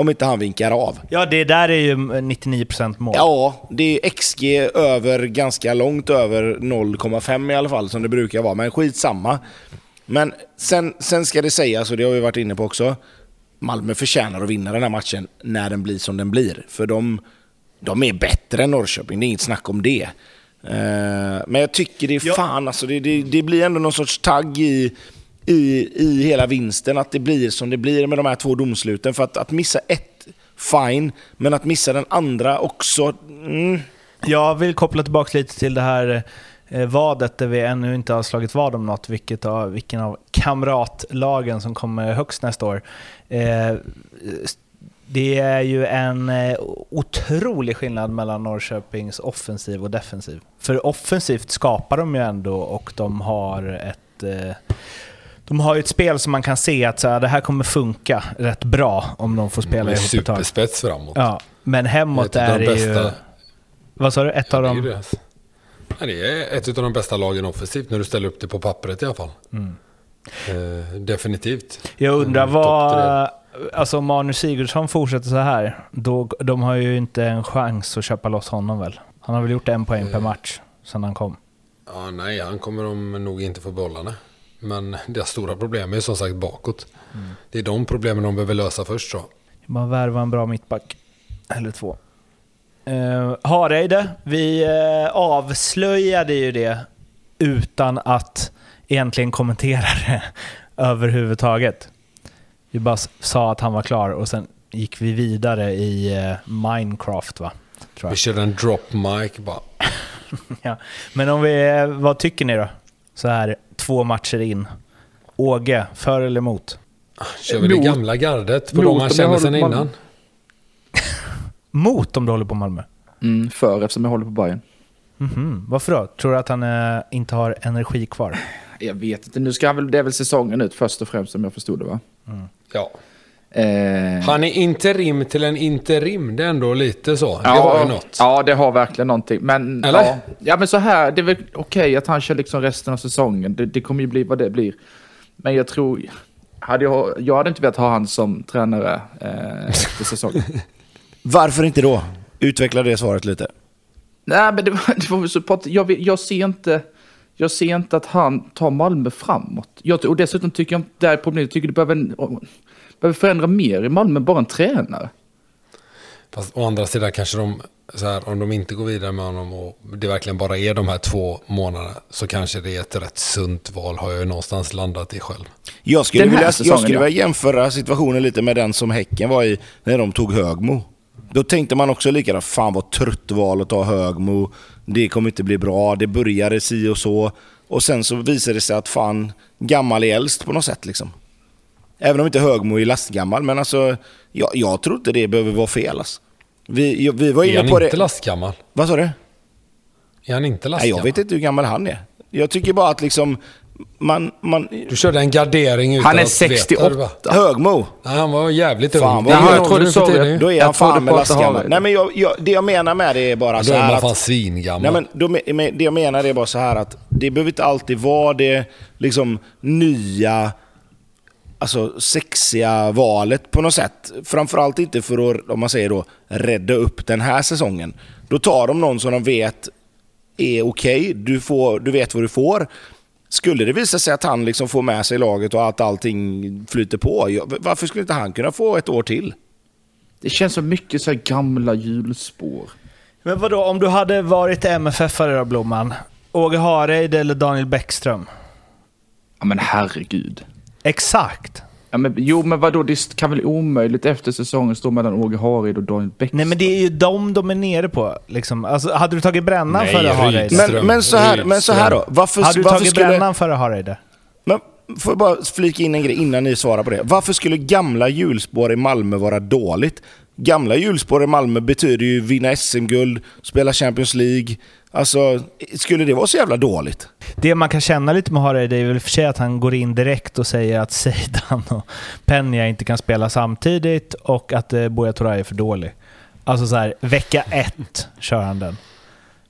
S4: Om inte han vinkar av.
S1: Ja, det där är ju 99% mål.
S4: Ja, det är XG över, ganska långt över 0,5 i alla fall, som det brukar vara. Men skitsamma. Men sen, sen ska det sägas, och det har vi varit inne på också, Malmö förtjänar att vinna den här matchen när den blir som den blir. För de, de är bättre än Norrköping, det är inget snack om det. Eh, men jag tycker det är
S1: Ja.
S4: fan, alltså det, det, det blir ändå någon sorts tagg i, i, i hela vinsten, att det blir som det blir med de här två domsluten. För att, att missa ett, fine, men att missa den andra också, mm.
S1: Jag vill koppla tillbaka lite till det här eh, vadet där vi ännu inte har slagit vad om något, vilket av, vilken av kamratlagen som kommer högst nästa år. Eh, det är ju en eh, otrolig skillnad mellan Norrköpings offensiv och defensiv. För offensivt skapar de ju ändå och de har ett... Eh, de har ju ett spel som man kan se att så här, det här kommer funka rätt bra om de får spela
S3: Med
S1: ihop ett tag.
S3: superspets framåt.
S1: Ja, men hemåt
S3: av
S1: är
S3: de
S1: det ju...
S3: bästa.
S1: Vad sa du? Ett av
S3: Det är
S1: dem?
S3: ju det. Ja, det är ett av de bästa lagen offensivt när du ställer upp det på pappret i alla fall.
S1: Mm.
S3: Eh, definitivt.
S1: Jag undrar
S3: Mm,
S1: vad... Alltså om Magnus Sigurdsson fortsätter så här, då, de har ju inte en chans att köpa loss honom väl? Han har väl gjort en poäng
S3: Mm.
S1: per match sedan han kom.
S3: Ja, nej, han kommer de nog inte få nu. Men deras stora problem är som sagt bakåt.
S1: Mm.
S3: Det är de problemen de behöver lösa först tror jag.
S1: Man värva en bra mittback. Eller två. Uh, Hareide, vi uh, avslöjade ju det utan att egentligen kommentera det överhuvudtaget. Vi bara sa att han var klar och sen gick vi vidare i eh, Minecraft va?
S3: Vi körde en drop mic bara.
S1: Ja. Men om vi, vad tycker ni då? Så här två matcher in. Åge, för eller emot?
S3: Kör vi det gamla gardet på
S2: mot
S3: de
S2: jag
S3: känner
S2: Malmö.
S3: innan.
S1: Mot om du håller på Malmö?
S2: Mm, för eftersom jag håller på Bayern.
S1: Mhm. Varför då? Tror du att han eh, inte har energi kvar?
S2: Jag vet inte, nu ska han väl, det är väl säsongen ut först och främst om jag förstod det va?
S3: Ja.
S2: Eh,
S3: Han är interim till en interim. Det är ändå lite så. Det
S2: ja,
S3: har ju något.
S2: Ja, det har verkligen någonting. Men,
S3: Eller?
S2: Ja, ja, men så här, det är väl okej att han kör liksom resten av säsongen. Det, det kommer ju bli vad det blir. Men jag tror... Hade jag, jag hade inte velat ha han som tränare eh, efter säsongen.
S4: Varför inte då? Utveckla det svaret lite.
S2: Nej, men det, var- det var så jag, jag ser inte... Jag ser inte att han tar Malmö framåt. Jag, och dessutom tycker jag, det är problemet, jag tycker det behöver, en- behöver förändra mer i Malmö än bara en tränare.
S3: Fast å andra sidan kanske de, så här, om de inte går vidare med honom och det verkligen bara är de här två månaderna så kanske det är ett rätt sunt val har jag ju någonstans landat i själv.
S4: Jag skulle, vilja,
S2: säsongen,
S4: jag skulle
S2: ja.
S4: vilja jämföra situationen lite med den som Häcken var i när de tog Högmo. Då tänkte man också likadant, fan vad trött val att ta Högmo. Det kommer inte bli bra, det började si och så. Och sen så visade det sig att fan, gammal är äldst på något sätt liksom. Även om inte Högmo är lastgammal, men alltså jag, jag tror inte det behöver vara fel alltså. Vi, vi var
S3: Är
S4: inne
S3: han
S4: på
S3: inte
S4: det.
S3: lastgammal?
S4: Vad sa du?
S3: Är han inte
S4: Nej,
S3: lastgammal?
S4: jag vet inte hur gammal han är. Jag tycker bara att liksom, man, man,
S3: Du körde en gardering utan
S2: Han är
S3: att veta det,
S2: 68.
S3: va?
S4: Högmo,
S3: Nej, han var jävligt ung.
S4: Fan, vad-
S3: är
S4: Jaha,
S3: ingen
S2: jag trodde du sa det.
S4: Då är
S2: Jag
S4: han fan med lastgammal. Nej men jag, jag, det jag menar med det är bara
S3: Då
S4: så
S3: är
S4: här
S3: man
S4: att...
S3: fan svingammal.
S4: Nej men då, det jag menar är bara så här att det behöver inte alltid vara det liksom nya, alltså sexiga valet på något sätt. Framförallt inte för att, om man säger då, rädda upp den här säsongen. Då tar de någon som de vet är okej, du, får- du vet vad du får. Skulle det visa sig att han liksom får med sig laget och att allting flyter på, varför skulle inte han kunna få ett år till?
S2: Det känns som mycket så här gamla hjulspår.
S1: Men vadå, om du hade varit MFF-are då, Blomman? Åge Hareid eller Daniel Bäckström?
S2: Ja men herregud.
S1: Exakt.
S2: Ja, men, jo men vadå, det kan väl omöjligt efter säsongen stå mellan Åge Hareid och Daniel Bäckström?
S1: Nej men det är ju de de är nere på. Liksom. Alltså, hade du tagit brännan
S3: Nej,
S1: före Hareid?
S3: Rydström.
S4: Men, men, så här, men så här då, varför,
S1: Hade du
S4: varför
S1: tagit
S4: skulle...
S1: brännan före Hareid?
S4: Men får jag bara flika in en grej innan ni svarar på det. Varför skulle gamla hjulspår i Malmö vara dåligt? Gamla hjulspår i Malmö betyder ju vinna SM-guld, spela Champions League. Alltså, skulle det vara så jävla dåligt?
S1: Det man kan känna lite med Hareid är väl i och för sig att han går in direkt och säger att Zeidan och Penja inte kan spela samtidigt och att eh, Buya Turay är för dålig. Alltså så här, vecka ett kör han den.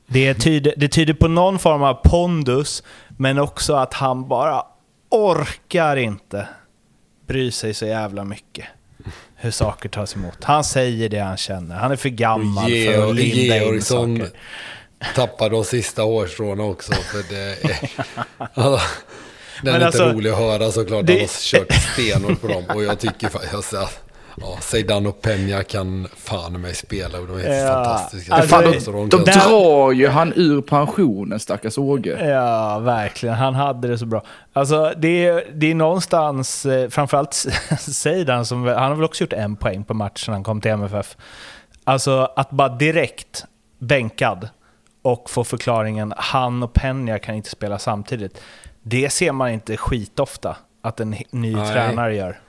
S1: Det tyder, det tyder på någon form av pondus, men också att han bara orkar inte bry sig så jävla mycket hur saker tas emot. Han säger det han känner. Han är för gammal för att linda in
S3: Georgsson
S1: saker.
S3: tappar de sista hårstråna också. För det är, alltså, den är
S1: alltså,
S3: inte rolig att höra såklart.
S1: det-
S3: Han har kört stenhårt på dem. Och jag tycker faktiskt att ja, Zeidan och Peña kan fan mig spela. Och de är
S1: Ja,
S3: fantastiska.
S1: alltså,
S3: Fan, de
S2: De
S1: Där-
S2: drar ju han ur pensionen, stackars Åge.
S1: Ja, verkligen. Han hade det så bra. Alltså, det, är, det är någonstans, eh, framförallt Zeidan, som han har väl också gjort en poäng på matchen han kom till MFF. Alltså att bara direkt bänkad och få förklaringen han och Peña kan inte spela samtidigt. Det ser man inte skitofta att en ny
S3: Nej.
S1: tränare gör.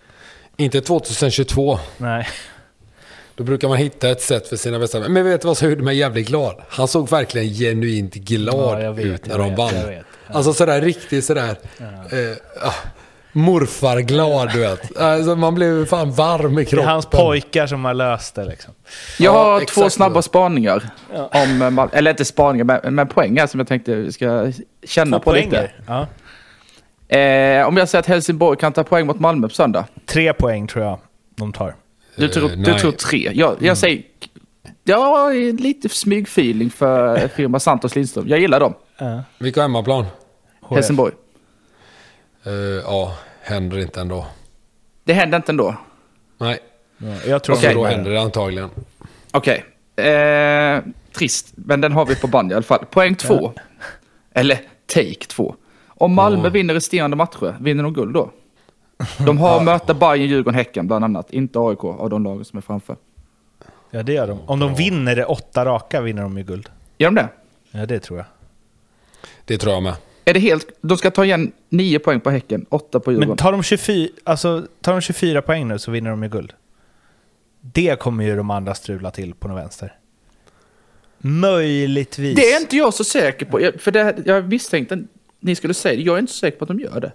S3: Inte 2022.
S1: Nej.
S3: Då brukar man hitta ett sätt för sina bästa Men vet du vad som gjorde mig jävligt glad? Han såg verkligen genuint glad
S1: Ja, vet,
S3: ut när de
S1: vet,
S3: vann.
S1: vet. Ja.
S3: Alltså sådär riktigt sådär... Eh, ah, morfarglad du vet. Alltså, man blev fan varm i
S1: Det är
S3: kroppen.
S1: hans pojkar som har löst det liksom.
S2: Jag
S3: Ja,
S2: har
S3: exakt
S2: två snabba spaningar. Om, eh, eller inte spaningar, men, men poäng här som jag tänkte vi ska känna
S1: Två
S2: på lite.
S1: poänger. Ja.
S2: Eh, om jag säger att Helsingborg kan ta poäng mot Malmö på söndag.
S1: Tre poäng tror jag de tar.
S2: Du tror, du
S3: nej.
S2: tror tre. Jag, jag säger... Jag har lite smygfeeling för firma Santos Lindström. Jag gillar dem.
S1: Ja.
S3: Vilka hemmaplan?
S1: HF.
S2: Helsingborg.
S3: Eh, ja, händer inte ändå.
S2: Det händer inte ändå.
S3: Nej,
S1: Ja, jag tror
S2: Okej.
S3: då händer det antagligen.
S2: Okej. Eh, trist, men den har vi på band i alla fall. Poäng två. Eller take två. Om Malmö
S3: Ja.
S2: vinner resterande matcher, vinner de guld då? De har möta Bayern, Djurgården, Häcken bland annat. Inte AIK av de lagen som är framför.
S1: Ja, det gör de. Om de vinner det åtta raka vinner de ju guld.
S2: Gör de det?
S1: Ja, det tror jag.
S3: Det tror jag med.
S2: Är det helt... De ska ta igen nio poäng på Häcken, åtta på Djurgården.
S1: Men tar de, 24, alltså, tar de 24 poäng nu så vinner de ju guld. Det kommer ju de andra strula till på något vänster. Möjligtvis.
S2: Det är inte jag så säker på. Jag, för det, jag misstänkte att ni skulle säga det. Jag är inte så säker på att de gör det.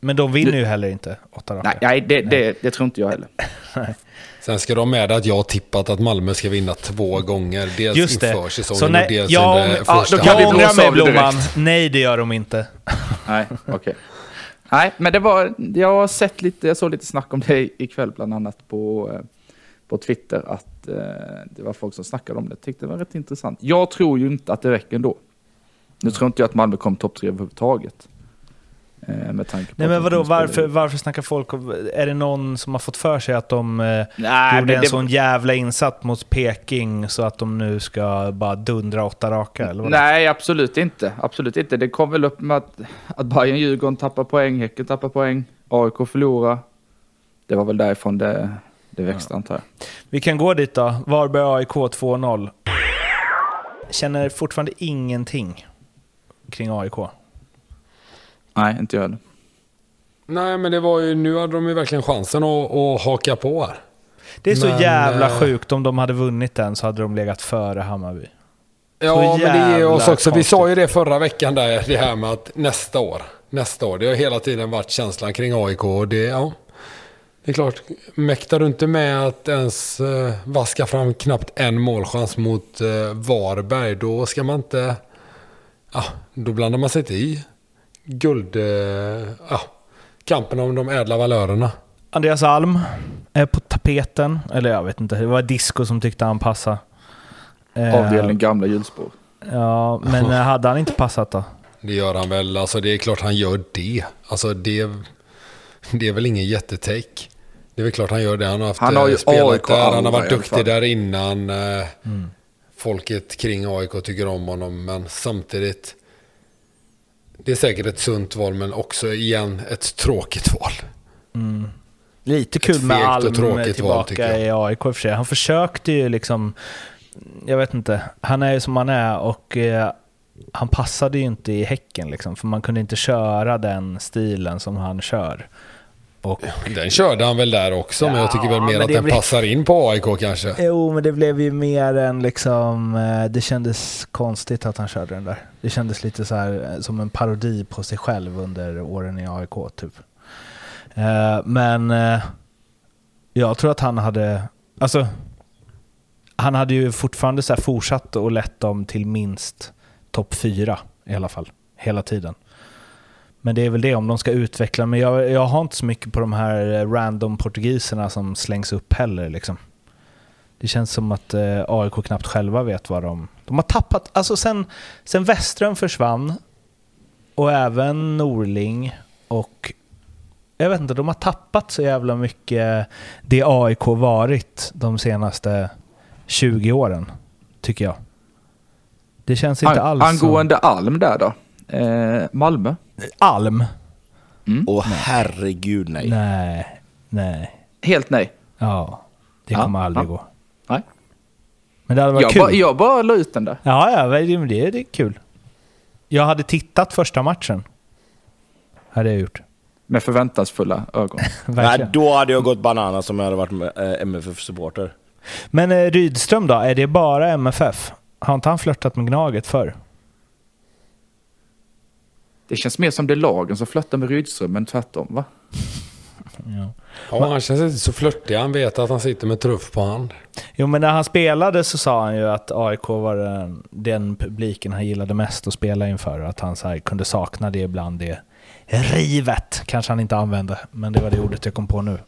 S1: Men de vinner ju heller inte åtta raka.
S2: Nej, nej, det, det, det tror inte jag heller.
S3: Sen ska de med att jag har tippat att Malmö ska vinna två gånger. Dels
S1: Just det.
S3: inför säsongen
S1: Så nej,
S3: och dels
S1: jag,
S3: under
S1: ja,
S3: första
S1: jag ångrar mig. Blomman. Nej, det gör de inte.
S2: Nej, okej. Nej, men det var... Jag har sett lite... Jag såg lite snack om det ikväll, bland annat på, eh, på Twitter. Att eh, det var folk som snackade om det. Tyckte det var rätt intressant. Jag tror ju inte att det räcker ändå. Nu tror inte jag att Malmö kommer topp tre överhuvudtaget. Eh, med tanke på
S1: Nej men vadå, varför, varför snackar folk om... Är det någon som har fått för sig att de eh,
S2: Nej,
S1: gjorde en
S2: det-
S1: sån jävla insats mot Peking så att de nu ska bara dundra åtta raka? Eller vad?
S2: Nej, absolut inte. Absolut inte. Det kom väl upp med att, att Bayern Djurgården tappar poäng, Häcken tappar poäng, AIK förlorar. Det var väl därifrån det, det växte antar jag.
S1: Vi kan gå dit då. Varberg AIK 2-0. Känner fortfarande ingenting kring AIK.
S2: Nej, inte jag heller.
S3: Nej, men det var ju, nu hade de ju verkligen chansen att, att haka på här.
S1: Det är så
S3: Men,
S1: jävla
S3: eh,
S1: sjukt. Om de hade vunnit den så hade de legat före Hammarby.
S3: Ja, men det är
S1: jävla
S3: oss också. Vi sa ju det förra veckan där, det här med att nästa år, nästa år. Det har hela tiden varit känslan kring AIK och det, ja. Det är klart, mäktar du inte med att ens eh, vaska fram knappt en målchans mot eh, Varberg, då ska man inte... Ja, då blandar man sig inte i guld... Eh, ja, kampen om de ädla valörerna.
S1: Andreas Alm är på tapeten. Eller jag vet inte, det var Disco som tyckte han passade. Eh,
S2: Avdelning gamla hjulspår.
S1: Ja, men eh, hade han inte passat då?
S3: Det gör han väl. Alltså det är klart han gör det. Alltså det, det är väl ingen jättetake. Det är väl klart han gör det. Han har, haft,
S2: Han har ju
S3: spelat
S2: AIK
S3: där. Han har varit duktig där innan. eh, Folket kring AIK tycker om honom. Men samtidigt. Det är säkert ett sunt val men också igen ett tråkigt val.
S1: Lite kul med Alm
S3: tråkigt val,
S1: tillbaka
S3: jag.
S1: i AIK i och för sig. Han försökte ju liksom... Jag vet inte. Han är ju som han är och eh, han passade ju inte i Häcken liksom. För man kunde inte köra den stilen som han kör. Och,
S3: Den körde han väl där också. men jag tycker väl
S1: Ja,
S3: mer att den
S1: blir-
S3: passar in på AIK kanske.
S1: jo, men det blev ju mer än liksom... eh, Det kändes konstigt att han körde den där. Det kändes lite så här eh, som en parodi på sig själv under åren i AIK typ. Eh, Men jag tror att han hade... Alltså, han hade ju fortfarande så här fortsatt och lett dem till minst topp fyra i alla fall. Hela tiden. Men det är väl det om de ska utveckla. Men jag, jag har inte så mycket på de här eh, random portugiserna som slängs upp heller. Liksom. Det känns som att eh, AIK knappt själva vet vad de... De har tappat... Alltså sen, sen Westström försvann och även Norling och... Jag vet inte, de har tappat så jävla mycket det AIK varit de senaste 20 åren, tycker jag. Det känns inte
S2: An-
S1: alls som...
S2: angående Alm där då. Eh, Malmö.
S1: Alm?
S4: Åh herregud nej.
S1: Nej, nej.
S2: Helt nej.
S1: Ja, det
S2: Ja,
S1: kommer aldrig
S2: ja.
S1: gå.
S2: Nej.
S1: Men det hade varit
S2: Jag
S1: kul.
S2: bara, jag bara la ut den där.
S1: Ja, ja, men det, det är kul. Jag hade tittat första matchen. Hade jag gjort.
S2: Med förväntansfulla ögon.
S4: Nej, då hade jag gått bananas om jag hade varit med, eh, MFF-supporter.
S1: Men eh, Rydström då? Är det bara MFF? Har inte han flörtat med Gnaget förr?
S2: Det känns mer som det är lagen som flörtar med Rydström, men tvärtom va?
S1: Ja.
S3: Ja, han känns inte så flörtig. Han vet att han sitter med truff på hand.
S1: Jo, men när han spelade så sa han ju att AIK var den, den publiken han gillade mest att spela inför. Att han så här, kunde sakna det ibland, det rivet. Kanske han inte använde, men det var det ordet jag kom på nu.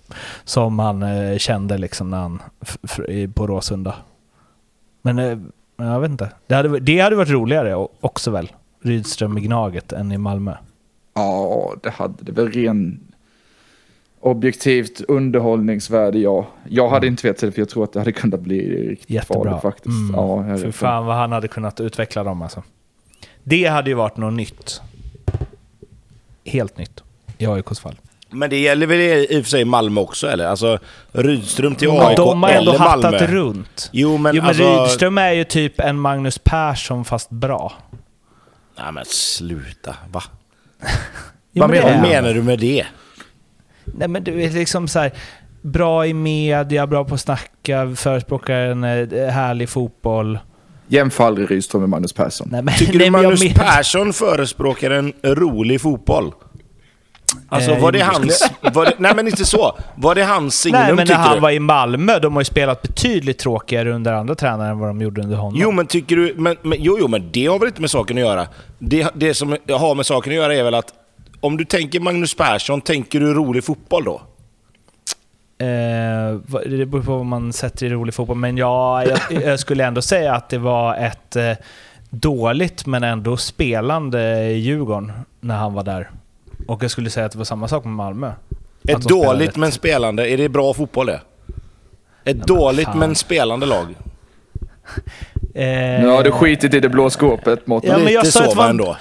S1: Som han eh, kände liksom när han på Råsunda. Men eh, jag vet inte. Det hade, det hade varit roligare också väl? Rydström i Gnaget än i Malmö.
S2: Ja, det hade det väl ren objektivt underhållningsvärde, ja. Jag hade inte vetat det, för jag tror att det hade kunnat bli riktigt
S1: Jättebra.
S2: farligt faktiskt.
S1: Mm.
S2: Ja,
S1: För fan vad han hade kunnat utveckla dem alltså. Det hade ju varit något nytt. Helt nytt. I AIKs fall.
S4: Men det gäller väl i i och för sig Malmö också eller? Alltså Rydström till AIK
S1: de har ändå
S4: eller
S1: hattat
S4: Malmö?
S1: runt.
S4: Jo men,
S1: jo men
S4: alltså...
S1: Rydström är ju typ en Magnus Persson fast bra.
S4: Nej men sluta, va?
S1: Jo,
S2: Vad
S1: men
S2: menar
S4: menar du med det?
S1: Nej men du är liksom så här, bra i media, bra på att snacka, förespråkar en eh, härlig fotboll.
S2: Jämför aldrig Rydström med Magnus Persson.
S1: Nej, men,
S4: Tycker
S1: nej,
S4: du Magnus
S1: men-
S4: Persson förespråkar en rolig fotboll? Alltså
S1: Eh,
S4: var det hans... Var det, nej men inte så. Var det hans signum
S1: Nej men när
S4: tycker
S1: han
S4: du?
S1: var i Malmö, de har ju spelat betydligt tråkigare under andra tränare än vad de gjorde under honom.
S4: Jo men tycker du... Men, men, jo, jo men det har väl inte med saken att göra. Det, det som har med saken att göra är väl att om du tänker Magnus Persson, tänker du rolig fotboll då?
S1: Eh, det beror på vad man sätter i rolig fotboll, men ja, jag, jag skulle ändå säga att det var ett eh, dåligt men ändå spelande Djurgården när han var där. Och jag skulle säga att det var samma sak med Malmö.
S4: Ett dåligt men spelande, är det bra fotboll det? Ett
S1: men
S4: dåligt
S1: fan.
S4: men spelande lag.
S1: Eh,
S2: Nu har du skitit i det blå skåpet, Mårten.
S1: Ja, men jag sa att
S4: så
S1: det
S4: var
S1: en-
S4: ändå.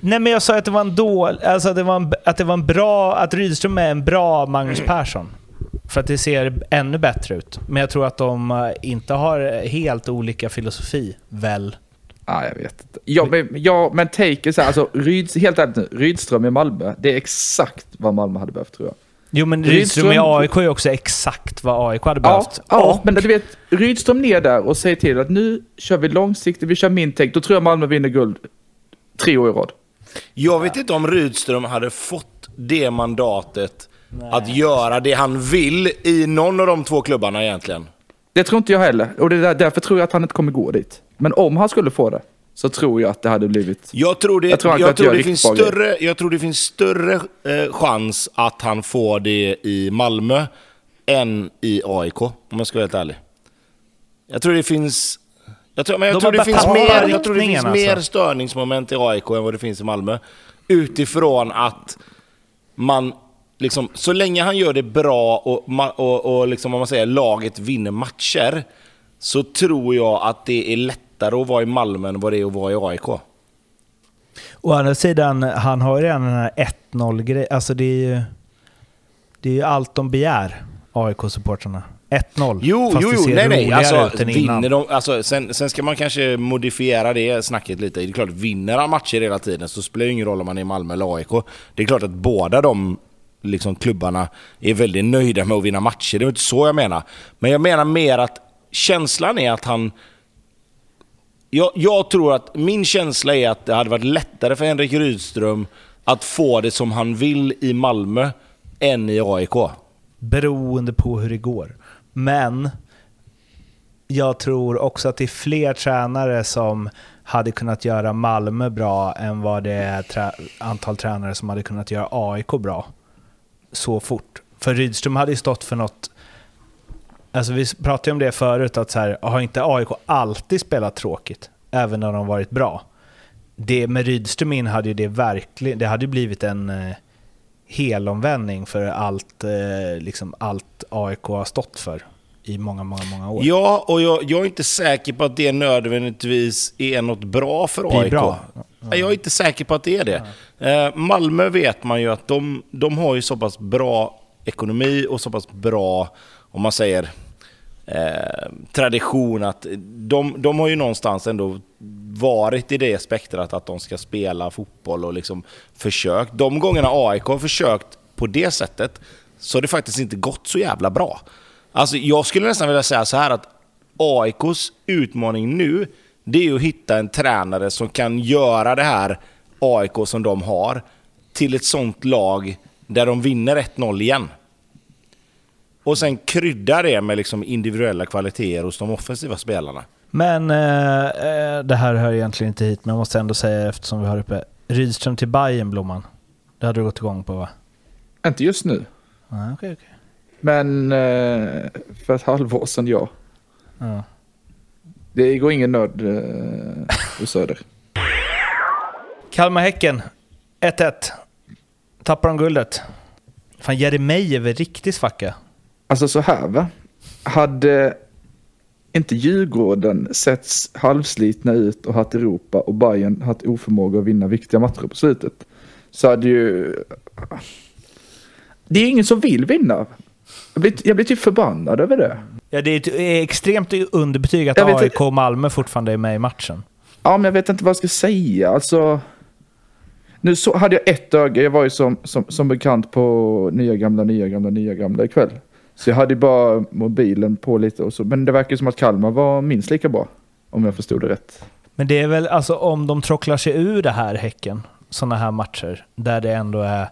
S1: Nej men jag sa att det var en dål, alltså att det var en, att det var en bra, att Rydström är en bra Magnus Persson. För att det ser ännu bättre ut. Men jag tror att de eh, inte har helt olika filosofi, väl?
S2: Ja, jag vet inte. Ja, men, ja, men take så här, alltså, Ryds, helt ärligt Rydström i Malmö, det är exakt vad Malmö hade behövt tror jag.
S1: Jo men
S2: Rydström-
S1: Rydström i AIK är också exakt vad AIK hade
S2: Ja,
S1: behövt.
S2: ja
S1: Och-
S2: men du vet, Rydström ner där och säger till att nu kör vi långsiktigt, vi kör min take, då tror jag Malmö vinner guld tre år i rad.
S4: Jag vet inte om Rydström hade fått det mandatet att göra det han vill i någon av de två klubbarna egentligen.
S2: Det tror inte jag heller, och det är där, därför tror jag att han inte kommer gå dit. Men om han skulle få det, så tror jag att det hade blivit...
S4: Jag tror det,
S2: Jag tror
S4: jag tror det, finns, större, jag tror det finns större eh, chans att han får det i Malmö än i AIK, om jag ska vara helt ärlig. Jag tror det finns... Jag tror, men jag
S1: De
S4: tror det finns, mer, jag tror det finns
S1: riktningen,
S4: mer
S1: alltså.
S4: störningsmoment i AIK än vad det finns i Malmö. Utifrån att man, liksom, så länge han gör det bra och, och, och liksom, om man säger, laget vinner matcher, så tror jag att det är lättare att vara i Malmö än vad det är att vara i AIK.
S1: Å andra sidan, han har ju redan den här 1-0-grejen. Alltså det är ju... Det är ju allt de begär, AIK-supportrarna. 1-0.
S4: Jo,
S1: fast
S4: jo,
S1: det
S4: jo,
S1: ser
S4: nej, nej. Alltså,
S1: ut än innan.
S4: vinner de, alltså, sen, sen ska man kanske modifiera det snacket lite. Det är klart, vinner han matcher hela tiden så spelar det ingen roll om man är i Malmö eller AIK. Det är klart att båda de liksom, klubbarna är väldigt nöjda med att vinna matcher. Det är inte så jag menar. Men jag menar mer att känslan är att han... Jag, jag tror att min känsla är att det hade varit lättare för Henrik Rydström att få det som han vill i Malmö än i AIK.
S1: Beroende på hur det går. Men jag tror också att det är fler tränare som hade kunnat göra Malmö bra än vad det är antal tränare som hade kunnat göra AIK bra så fort. För Rydström hade ju stått för något... Alltså vi pratade ju om det förut, att så här, har inte AIK alltid spelat tråkigt? Även när de varit bra. Det med Rydström in hade ju det verkligen... Det hade ju blivit en eh, helomvändning för allt, eh, liksom allt AIK har stått för i många, många, många år.
S4: Ja, och jag, jag är inte säker på att det nödvändigtvis är något bra för AIK.
S1: bra.
S4: Nej, Jag är inte säker på att det är det. Eh, Malmö vet man ju att de, de har ju så pass bra ekonomi och så pass bra, om man säger, eh, tradition att de, de har ju någonstans ändå varit i det spektrat att de ska spela fotboll och liksom försökt. De gångerna AIK har försökt på det sättet så har det faktiskt inte gått så jävla bra. Alltså jag skulle nästan vilja säga så här att AIKs utmaning nu det är ju att hitta en tränare som kan göra det här AIK som de har till ett sånt lag där de vinner 1-0 igen. Och sen krydda det med liksom individuella kvaliteter hos de offensiva spelarna.
S1: Men eh, eh, det här hör egentligen inte hit, men jag måste ändå säga eftersom vi har uppe Rydström till Bayern Blomman. Det hade du gått igång på va?
S2: Inte just nu,
S1: Ah, okej, okej.
S2: Men eh, för ett halvår sedan ja.
S1: Ja.
S2: Det går ingen nöd eh, på Söder.
S1: Kalmar-Häcken, 1-1. Tappar de guldet. Fan, Jeremejeff är väl riktig svacka.
S2: Alltså så här va. Hade inte Djurgården setts halvslitna ut och haft Europa och Bayern haft oförmåga att vinna viktiga matcher på slutet. Så hade ju... Det är ingen som vill vinna. Jag blir, jag blir typ förbannad över det.
S1: Ja, det är ett är extremt underbetyg att AIK och Malmö fortfarande är med i matchen.
S2: Ja, men jag vet inte vad jag ska säga. Alltså, nu så hade jag ett öga. Jag var ju som, som, som bekant på nya gamla, nya gamla, nya gamla ikväll. Så jag hade bara mobilen på lite och så. Men det verkar som att Kalmar var minst lika bra. Om jag förstod det rätt.
S1: Men det är väl alltså om de trocklar sig ur det här Häcken, sådana här matcher, där det ändå är...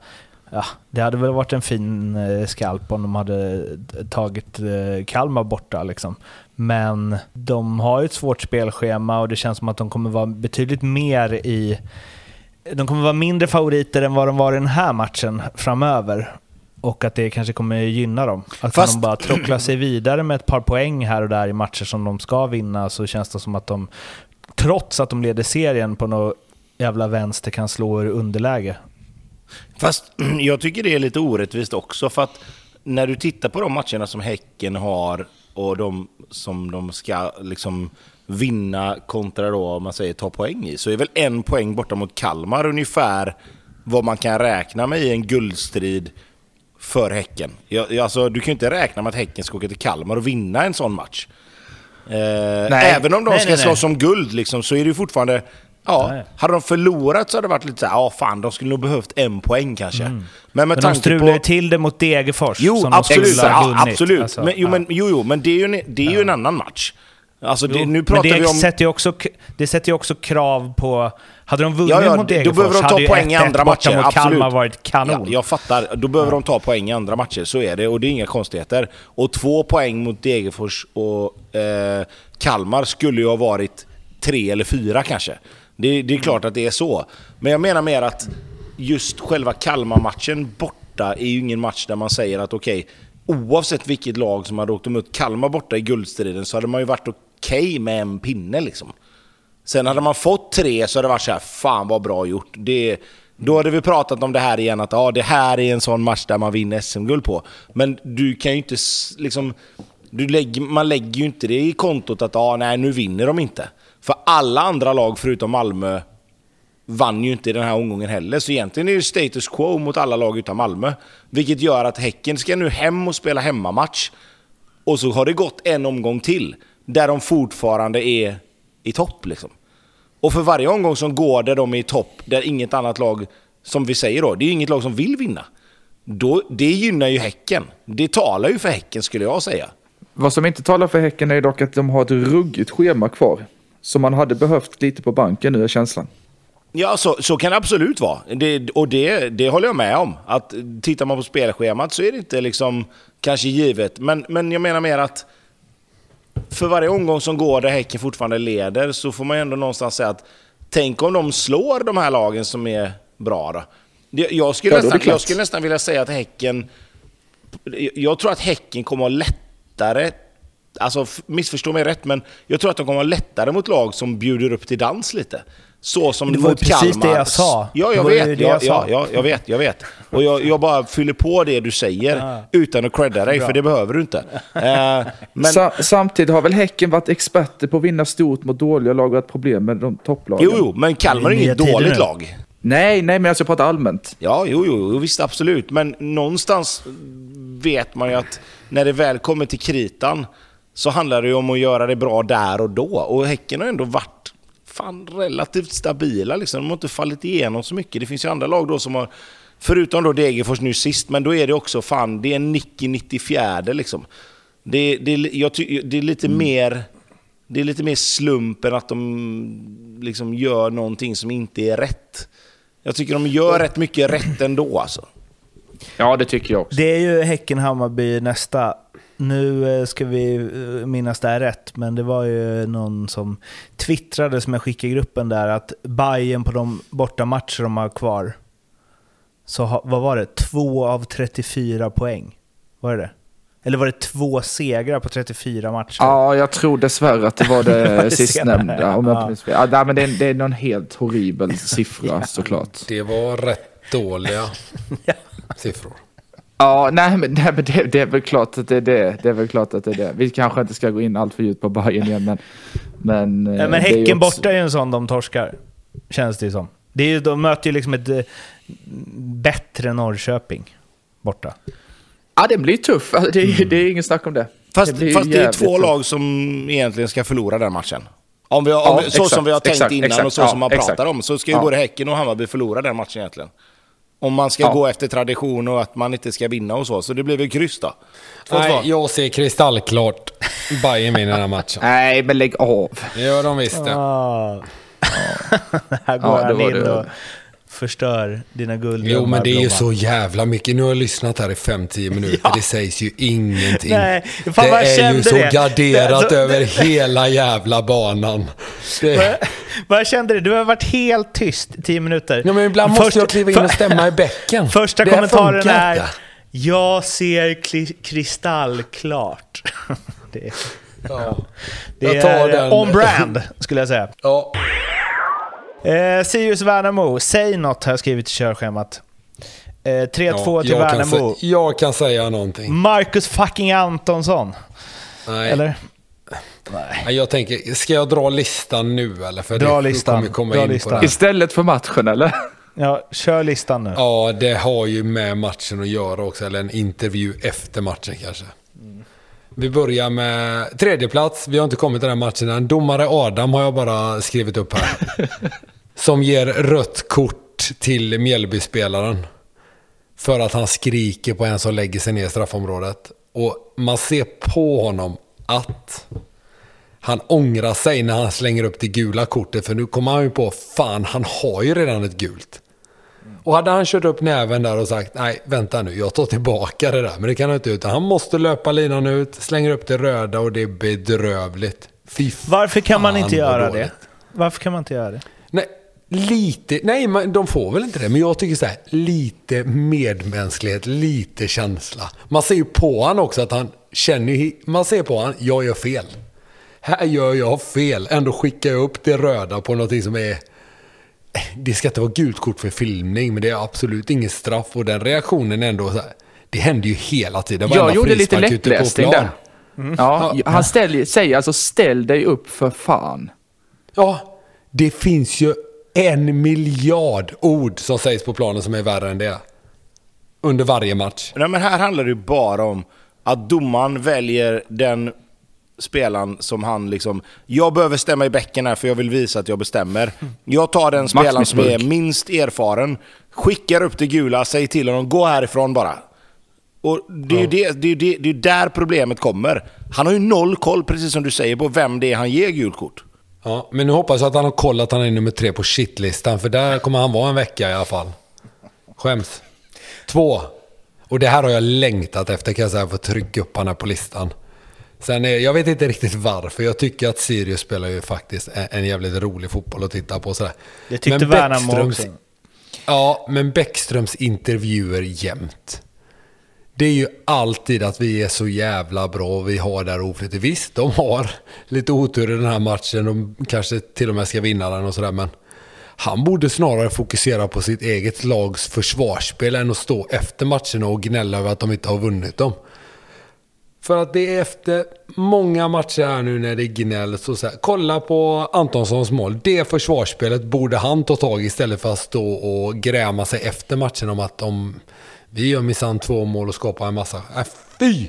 S1: Ja, det hade väl varit en fin eh, skalp om de hade tagit eh, Kalmar borta liksom. Men de har ju ett svårt spelschema och det känns som att de kommer vara betydligt mer i... De kommer vara mindre favoriter än vad de var i den här matchen framöver. Och att det kanske kommer gynna dem. Att
S4: Fast-
S1: de bara trocklar sig vidare med ett par poäng här och där i matcher som de ska vinna så känns det som att de, trots att de leder serien på något jävla vänster, kan slå ur underläge.
S4: Fast jag tycker det är lite orättvist också för att när du tittar på de matcherna som Häcken har och de som de ska liksom vinna kontra då, om man säger ta poäng i, så är väl en poäng borta mot Kalmar ungefär vad man kan räkna med i en guldstrid för Häcken. Jag, alltså, du kan ju inte räkna med att Häcken ska åka till Kalmar och vinna en sån match. Eh, även om de
S1: Nej,
S4: ska
S1: nej.
S4: slåss om guld liksom, så är det ju fortfarande... Ja,
S1: Nej.
S4: hade de förlorat så hade det varit lite såhär, ja fan, de skulle nog behövt en poäng kanske. Men med
S1: Men de
S4: tanke
S1: strulade
S4: på...
S1: till det mot Degerfors.
S4: Jo,
S1: som de
S4: absolut.
S1: skulle ha
S4: Ja,
S1: vunnit.
S4: absolut.
S1: Alltså,
S4: men, jo,
S1: ja.
S4: men, jo, jo, men det är ju en, det är ju en annan match. Alltså, det, nu pratar
S1: men det
S4: vi om...
S1: sätter ju också, det sätter ju också krav på... Hade de vunnit
S4: Ja, ja,
S1: mot
S4: då
S1: Degerfors
S4: behöver de ta
S1: hade ju
S4: poäng
S1: 1-1
S4: andra
S1: borta
S4: matcher.
S1: mot
S4: Absolut.
S1: Kalmar varit kanon.
S4: Ja, jag fattar. Då behöver de ta poäng i andra matcher, så är det. Och det är inga konstigheter. Och två poäng mot Degerfors och eh, Kalmar skulle ju ha varit tre eller fyra kanske. Det, det är klart att det är så. Men jag menar mer att just själva Kalmar-matchen borta är ju ingen match där man säger att okej, oavsett vilket lag som hade åkt emot Kalmar borta i guldstriden så hade man ju varit okej med en pinne liksom. Sen hade man fått tre så hade det varit så här, fan vad bra gjort. Det, då hade vi pratat om det här igen, att ja, det här är en sån match där man vinner SM-guld på. Men du kan ju inte liksom... Du lägger, man lägger ju inte det i kontot att ja, nej, nu vinner de inte. För alla andra lag förutom Malmö vann ju inte i den här omgången heller. Så egentligen är det status quo mot alla lag utan Malmö. Vilket gör att Häcken ska nu hem och spela hemmamatch. Och så har det gått en omgång till, där de fortfarande är i topp. Liksom. Och för varje omgång som går där de är i topp, där inget annat lag, som vi säger då, det är inget lag som vill vinna. Då, det gynnar ju Häcken. Det talar ju för Häcken skulle jag säga.
S2: Vad som inte talar för Häcken är dock att de har ett ruggigt schema kvar. Som man hade behövt lite på banken nu är känslan.
S4: Ja, så, så kan det absolut vara. Det, och det, det håller jag med om. Att tittar man på spelschemat så är det inte liksom kanske givet. Men, men jag menar mer att för varje omgång som går där Häcken fortfarande leder så får man ju ändå någonstans säga att tänk om de slår de här lagen som är bra då. Jag skulle,
S2: Ja,
S4: nästan, jag skulle nästan vilja säga att Häcken... Jag tror att Häcken kommer att ha lättare... Alltså missförstå mig rätt, men jag tror att de kommer att ha lättare mot lag som bjuder upp till dans lite. Så som
S1: Det var
S4: mot
S1: precis
S4: Kalmar.
S1: det jag sa.
S4: Ja, jag vet.
S1: det
S4: Ja,
S1: jag
S4: ja,
S1: sa.
S4: ja, jag vet, jag vet. Och jag, jag bara fyller på det du säger
S1: Ja.
S4: utan att credda dig, för det behöver du inte. Eh, men,
S2: Sa samtidigt har väl Häcken varit experter på att vinna stort mot dåliga lag och ett problem med de topplagen.
S4: jo, jo, men Kalmar är inget dåligt
S1: nu.
S4: lag.
S2: Nej, nej, men alltså jag pratar allmänt.
S4: Ja, jo, jo, jo, visst absolut. Men någonstans vet man ju att när det väl kommer till kritan så handlar det ju om att göra det bra där och då. Och Häcken har ändå varit fan relativt stabila. Liksom. De har inte fallit igenom så mycket. Det finns ju andra lag då som har, förutom då Degerfors nu sist, men då är det också fan, det är en nick i 94 liksom. Det, det, jag ty, det är lite mer... Det är lite mer slumpen att de liksom gör någonting som inte är rätt. Jag tycker de gör rätt mycket rätt ändå alltså.
S2: Ja, det tycker jag också.
S1: Det är ju Häcken-Hammarby nästa. Nu eh, ska vi eh, minnas det här rätt, men det var ju någon som twittrade som jag skickade i gruppen där att Bayern på de bortamatcher de har kvar, så ha, vad var det? Två av 34 poäng? Var det det? Eller var det två segrar på 34 matcher?
S2: Ja, jag tror dessvärre att det var
S1: det
S2: det sistnämnda. Om jag
S1: Ja.
S2: minns. Ja, nej, men det, är, det är någon helt horribel siffra såklart.
S3: Det var rätt dåliga siffror.
S2: Ja, nej, men, nej, men det, det är väl klart att det är det. Det är väl klart att det är det. Vi kanske inte ska gå in allt för djupt på Bayern igen, men... Men, eh,
S1: Ja, men
S2: det är ju
S1: Häcken
S2: också-
S1: borta är ju en sån de torskar, känns det ju som. Det är ju, de möter ju liksom ett eh, bättre Norrköping borta.
S2: Ja, det blir tuff. Alltså, det, är- det är ingen snack om det.
S4: Fast,
S2: blir
S4: fast det är två
S2: tufft.
S4: lag som egentligen ska förlora den matchen. Om vi, om
S2: Ja,
S4: vi, så
S2: exakt,
S4: som vi har tänkt
S2: exakt,
S4: innan
S2: exakt.
S4: och så
S2: Ja,
S4: som man
S2: exakt.
S4: pratar om så ska ju
S2: Ja.
S4: både Häcken och Hammarby förlora den matchen egentligen. Om man ska
S2: Ja.
S4: gå efter tradition och att man inte ska vinna och så. Så det blir väl kryss då. 2-2.
S3: Nej, jag ser kristallklart Bayern vinner den här matchen.
S2: Nej, men lägg av.
S3: Det gör de visst det.
S1: Ah. här går
S2: Ja,
S1: han in
S2: det.
S1: och förstör dina guld.
S3: Jo, men det är ju så jävla mycket. Nu har jag lyssnat här i 5-10 minuter. Det sägs ju ingenting.
S1: Nej, fan
S3: det är ju så
S1: det.
S3: garderat
S1: Det-
S3: över hela jävla banan. Det...
S1: Vad jag kände det, du har varit helt tyst i tio minuter.
S3: Ja, men ibland måste
S1: Först-
S3: jag kliva in och stämma i bäcken.
S1: Första
S3: Det
S1: kommentaren är
S3: inte.
S1: Jag ser kristallklart. det,
S3: Ja.
S1: det
S3: Jag tar
S1: är on brand, skulle jag säga.
S3: Ja.
S1: Eh, Sirius Värnamo, säg något har jag skrivit i körschemat. Eh, 3-2 till
S3: jag, kan
S1: Värnamo.
S3: sä- jag kan säga någonting.
S1: Marcus fucking Antonsson.
S3: Nej.
S1: Eller?
S3: Nej, Jag tänker, ska jag dra listan nu eller? För
S1: Dra
S3: det
S1: listan.
S3: kommer komma
S1: Dra
S3: in på
S1: listan.
S3: det här.
S2: Istället för matchen eller?
S1: Ja, kör listan nu.
S3: Ja, det har ju med matchen att göra också. Eller en intervju efter matchen kanske. Vi börjar med tredje plats. Vi har inte kommit till den här matchen än. Domare Adam har jag bara skrivit upp här. Som ger rött kort till Mjällby-spelaren. För att han skriker på en som lägger sig ner i straffområdet. Och man ser på honom att han ångrar sig när han slänger upp det gula kortet. För nu kommer han ju på, fan han har ju redan ett gult. Och hade han kört upp näven där och sagt nej, vänta nu, jag tar tillbaka det där. Men det kan han inte utan han måste löpa linan ut, slänger upp det röda och det är bedrövligt. Fy
S1: Varför kan man inte göra det? Varför kan man inte göra det?
S3: Lite, nej de får väl inte det. Men jag tycker så här, lite medmänsklighet, lite känsla. Man ser ju på han också att han känner man ser på han, jag gör fel. Här gör jag fel, ändå skickar jag upp det röda på någonting som är det ska inte vara gult kort för filmning, men det är absolut ingen straff. Och den reaktionen är ändå så här, det händer ju hela tiden.
S2: Jag gjorde lite lättläsning där. Ja, han ställer, säger alltså ställ dig upp för fan.
S3: Ja, det finns ju en miljard ord som sägs på planen som är värre än det. Under varje match.
S4: Nej, men här handlar det ju bara om att domaren väljer den spelaren som han liksom... Jag behöver stämma i bäcken här för jag vill visa att jag bestämmer. Jag tar den spelaren som är minst erfaren, skickar upp det gula, säger till honom gå härifrån bara. Och det är ju det, det, är det, det är där problemet kommer. Han har ju noll koll, precis som du säger, på vem det är han ger gult kort.
S3: Ja, men nu hoppas jag att han har kollat att han är nummer tre på shitlistan, för där kommer han vara en vecka i alla fall. Skäms. Två. Och det här har jag längtat efter kan jag säga, för att trycka upp han här på listan. Sen är, jag vet inte riktigt varför. Jag tycker att Sirius spelar ju faktiskt en, jävligt rolig fotboll att titta på. Sådär.
S1: Det tyckte
S3: Men
S1: Värnamo också.
S3: Ja, men Bäckströms intervjuer jämt. Det är ju alltid att vi är så jävla bra och vi har där oflyt. Visst, de har lite otur i den här matchen. De kanske till och med ska vinna den och sådär. Men han borde snarare fokusera på sitt eget lags försvarsspel än att stå efter matcherna och gnälla över att de inte har vunnit dem. För att det är efter många matcher här nu när det gnälls och så här, kolla på Antonssons mål. Det försvarsspelet borde han ta tag i istället för att stå och gräma sig efter matchen om att de, vi gör minsann två mål och skapar en massa. Äh, fy!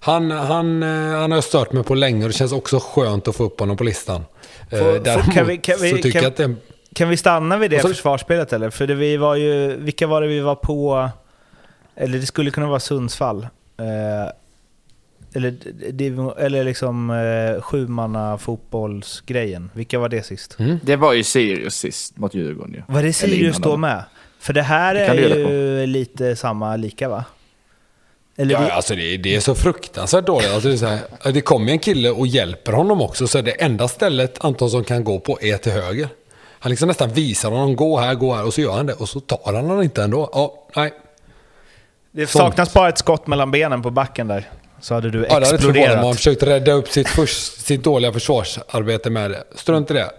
S3: Han, han, eh, han har stört mig på länge och det känns också skönt att få upp honom på listan. Eh,
S1: Får- får-
S3: Däremot
S1: kan vi- kan vi-
S3: så tycker
S1: kan-
S3: jag att det...
S1: Kan vi stanna vid det
S3: så-
S1: försvarsspelet eller? För det, vi var ju, vilka var det vi var på? Eller det skulle kunna vara Sundsvall. Eh, eller, eller liksom eh, sjumanna fotbollsgrejen. Vilka var det sist?
S3: Mm.
S2: Det var ju Sirius sist mot Djurgården ju.
S1: Var det Sirius då med? För det här
S2: Det
S1: är ju lite samma lika va? Eller vi,
S3: Ja, alltså det, det är så fruktansvärt dåligt. Alltså det, är så här, det kommer en kille och hjälper honom också. Så det enda stället Antonsson kan gå på är till höger. Han liksom nästan visar honom, gå här, gå här. Och så gör han det. Och så tar han den inte ändå. Ja, nej.
S1: det
S3: sånt.
S1: saknas bara ett skott mellan benen på backen där. Så hade du
S3: Ja, det hade förvånat mig han
S1: exploderat.
S3: försökt rädda upp sitt, förs- sitt dåliga försvarsarbete med det. Strunt i det.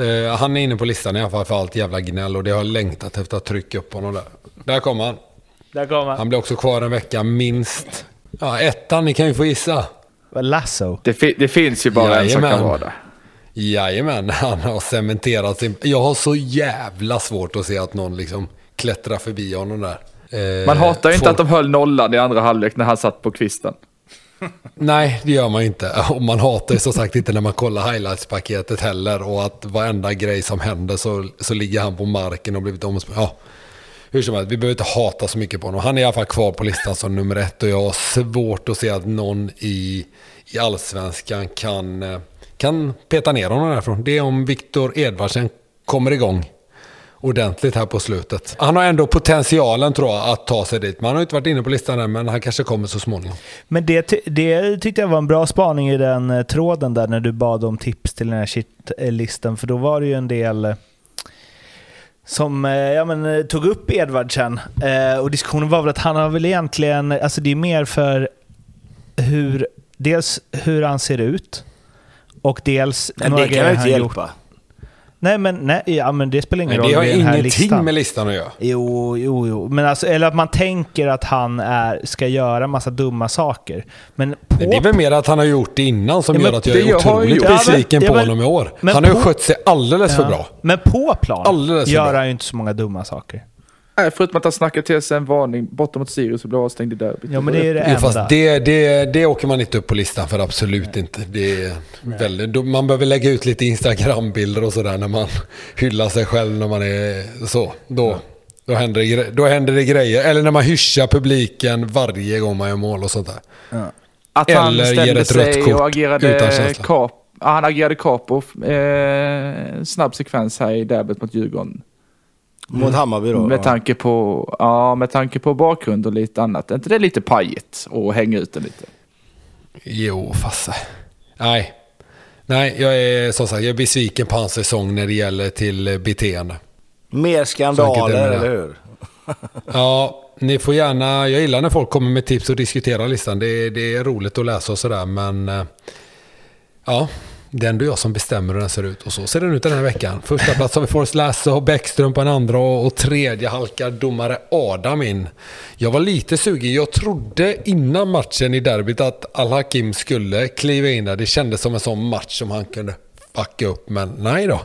S3: Eh, han är inne på listan i alla fall för allt jävla gnäll. Och det har jag längtat efter att trycka upp honom där. Där kommer han.
S1: Där kom han.
S3: Han blir också kvar en vecka, minst. Ja, ettan, ni kan ju få gissa.
S1: Lasso.
S2: Det, fi- det finns ju bara en som kan
S3: Jajamän.
S2: vara där.
S3: Jajamän, han har cementerat sin... Jag har så jävla svårt att se att någon liksom klättrar förbi honom där. Eh,
S2: Man hatar ju inte
S3: folk-
S2: att de höll nollan i andra halvlek när han satt på kvisten.
S3: Nej, det gör man inte. Och man hatar ju som sagt inte när man kollar highlights-paketet heller. Och att varenda grej som händer så, så ligger han på marken och blivit omspelad. Ja, hur som helst, vi behöver inte hata så mycket på honom. Han är i alla fall kvar på listan som nummer ett. Och jag har svårt att se att någon i, i allsvenskan kan, eh, kan peta ner honom därifrån. Det är om Viktor Edvardsen kommer igång ordentligt här på slutet. Han har ändå potentialen tror jag att ta sig dit. Man har inte varit inne på listan än, men han kanske kommer så småningom.
S1: Men det, ty- det tyckte jag var en bra spaning i den eh, tråden där när du bad om tips till den här shitlistan. För då var det ju en del eh, som eh, ja, men, tog upp Edvardsen. Eh, och diskussionen var väl att han har väl egentligen, alltså det är mer för hur, dels hur han ser ut och dels
S4: Men
S1: några
S4: det kan jag inte
S1: han
S4: hjälpa.
S1: Nej, men, nej, ja, men det spelar ingen roll
S3: det har
S1: med den här
S3: ingenting
S1: listan.
S3: med listan att göra.
S1: Jo, jo, jo. Men alltså, eller att man tänker att han är, ska göra massa dumma saker. Men på...
S3: Det är väl mer att han har gjort det innan som
S1: Ja,
S3: gör att jag är otroligt besviken
S1: ja,
S3: på
S1: men-
S3: honom i år. Han har ju
S1: på-
S3: skött sig alldeles för bra.
S1: Men på plan
S3: Alldeles
S1: gör
S3: bra.
S1: han ju inte så många dumma saker.
S2: Nej, förutom att han snackade till sig en varning borta mot Sirius och blev avstängd i derbyt.
S1: Ja, men det är det enda.
S3: fast det, det, det åker man inte upp på listan för absolut inte. Det är väldigt, då- man behöver lägga ut lite Instagram-bilder och sådär när man hyllar sig själv när man är så. Då, då, händer det, då händer det grejer. Eller när man hyschar publiken varje gång man gör mål och sånt där.
S2: Att han
S3: Eller ger
S2: ställde
S3: ett rött
S2: sig
S3: kort
S2: och agerade
S3: utan känsla.
S2: kap. Ja, han agerade capo. Eh, snabb sekvens här i derbyt mot Djurgården.
S4: Mot Hammarby då?
S2: Med tanke på, ja, med tanke på bakgrund och lite annat. Är inte det lite pajigt att hänga ut den lite?
S3: Jo, fasse. Nej. Nej, jag är som sagt jag är besviken på hans säsong när det gäller till beteende.
S4: Mer skandaler,
S3: det.
S4: eller hur?
S3: Ja, ni får gärna, jag gillar när folk kommer med tips och diskuterar listan. Det, är- det är roligt att läsa och sådär men eh, ja, det är ändå jag som bestämmer hur den ser ut och så ser den ut den här veckan. Första plats har vi Forrest Lasse och Bäckström på en andra och, och tredje halkar domare Adam in. Jag var lite sugen, jag trodde innan matchen i derbyt att Al-Hakim skulle kliva in där. Det kändes som en sån match som han kunde fucka upp men nej då.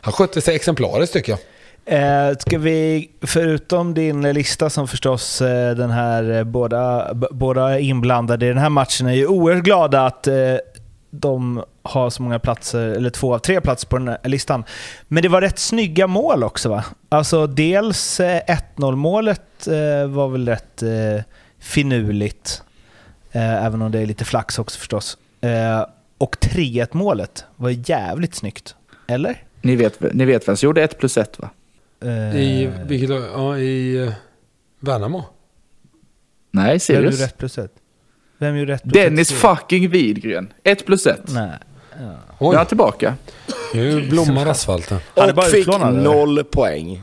S3: Han skötte sig exemplariskt tycker jag.
S1: Eh, ska vi, förutom din lista som förstås eh, den här, eh, båda, båda inblandade i den här matchen är ju oerhört glada att eh, de har så många platser, eller två av tre platser på den här listan. Men det var rätt snygga mål också va? Alltså dels eh, 1-0 målet eh, var väl rätt eh, finurligt. Eh, även om det är lite flax också förstås. Eh, och 3-1 målet var jävligt snyggt. Eller?
S2: Ni vet, ni vet vem som gjorde 1 plus 1 va?
S1: Eh,
S3: I, vilket, ja, i Värnamo.
S2: Nej, Sirius.
S1: gjorde rätt plus ett? Vem gjorde rätt plus
S2: Dennis
S1: ett?
S2: fucking Widgren. 1 plus 1.
S1: Nej.
S2: Nu är han tillbaka.
S3: Nu blommar asfalten.
S1: Han är bara
S4: Och fick noll poäng.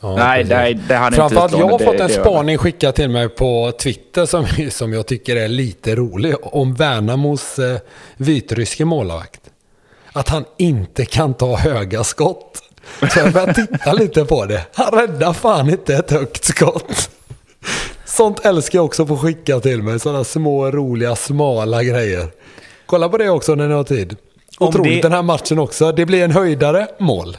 S3: Ja,
S2: nej, nej, det han är inte
S3: Framförallt jag har fått en spaning skickad till mig på Twitter som, som jag tycker är lite rolig. Om Värnamos eh, vitryske målvakt. Att han inte kan ta höga skott. Så jag börjar titta lite på det. Han räddar fan inte ett högt skott. Sånt älskar jag också att få skicka till mig. Sådana små, roliga, smala grejer. Kolla på det också när ni har tid. Otroligt
S1: det-
S3: den här matchen också. Det blir en höjdare mål.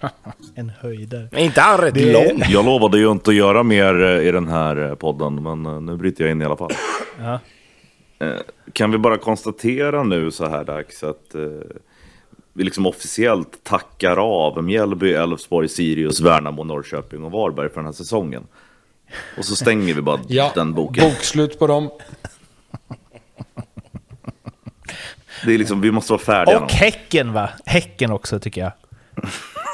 S1: En höjdare.
S4: Men inte han rätt
S1: Det-
S4: lång?
S5: Jag lovade ju inte att göra mer eh, i den här eh, podden, men eh, nu bryter jag in i alla fall.
S1: Ja.
S5: Kan vi bara konstatera nu så här dags att vi liksom officiellt tackar av Mjällby, Elfsborg, Sirius, Värnamo, Norrköping och Varberg för den här säsongen. Och så stänger vi bara
S3: Ja,
S5: den boken.
S3: bokslut på dem.
S5: Det är liksom, vi måste vara färdiga.
S1: Och Häcken va? Häcken också tycker jag.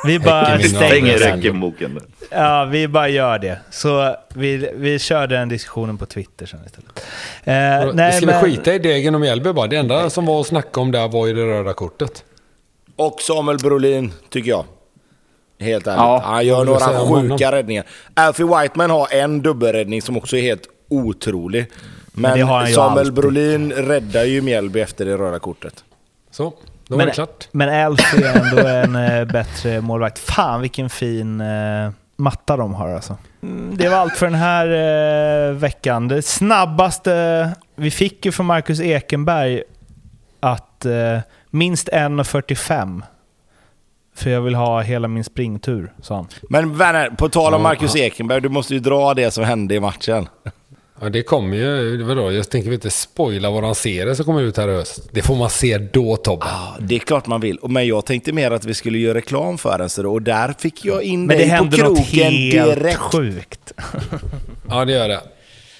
S1: Vi bara stänger
S5: nu.
S1: Ja, vi bara gör det. Så vi, vi kör den diskussionen på Twitter sen istället. Eh, nej,
S3: Ska
S1: men,
S3: vi skita i Degen och Mjällby bara? Det enda som var att snacka om där var ju det röda kortet.
S4: Och Samuel Brolin, tycker jag. Helt ärligt.
S2: Ja,
S4: han gör några
S3: om honom?
S4: sjuka räddningar. Alfie Whiteman har en dubbelräddning som också är helt otrolig. Men,
S1: ju
S4: Samuel. Brolin räddar ju Mjällby efter det röda kortet.
S3: Så, då var
S1: men,
S3: det klart.
S1: men Elf är ändå en eh, bättre målvakt. Fan vilken fin eh, matta de har alltså. Mm, Det var allt för den här eh, veckan. Det snabbaste vi fick ju från Marcus Ekenberg att eh, minst 1.45. För jag vill ha hela min springtur, sa han.
S4: Men Werner, på tal om Marcus Ekenberg, du måste ju dra det som hände i matchen.
S3: Ja, det kommer ju, vadå, jag tänker inte spoila våran serie som kommer ut här i höst. Det får man se då Tobbe.
S4: Ja, det är klart man vill. Men jag tänkte mer att vi skulle göra reklam för den, så då, och där fick jag in
S1: Men det
S4: dig på
S1: hände något
S4: kroken
S1: helt
S4: direkt.
S1: sjukt.
S3: Ja, det gör det.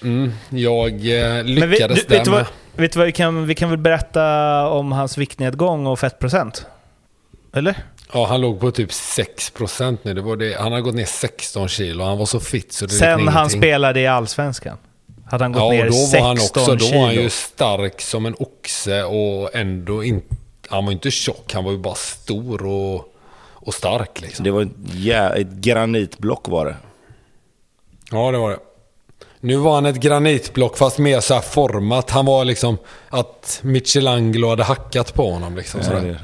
S3: Mm, jag eh,
S1: Men vi,
S3: lyckades
S1: du, vet,
S3: där
S1: du
S3: med.
S1: vad, vet du vad vi kan, vi kan väl berätta om hans viktnedgång och fettprocent? Eller?
S3: Ja, han låg på typ 6% nu. Det var det, han har gått ner 16 kilo. Han var så fit så det
S1: Sen han spelade i Allsvenskan. Hade han gått
S3: Ja,
S1: ner
S3: då
S1: 16
S3: var han också, då
S1: kilo.
S3: var han ju stark som en oxe och ändå inte... Han var inte tjock, han var ju bara stor och, och stark liksom.
S4: Det var ett, jä- ett granitblock var det.
S3: Ja, det var det. Nu var han ett granitblock fast mer så här format. Han var liksom att Michelangelo hade hackat på honom liksom.
S4: Ja,
S3: sådär.
S4: det-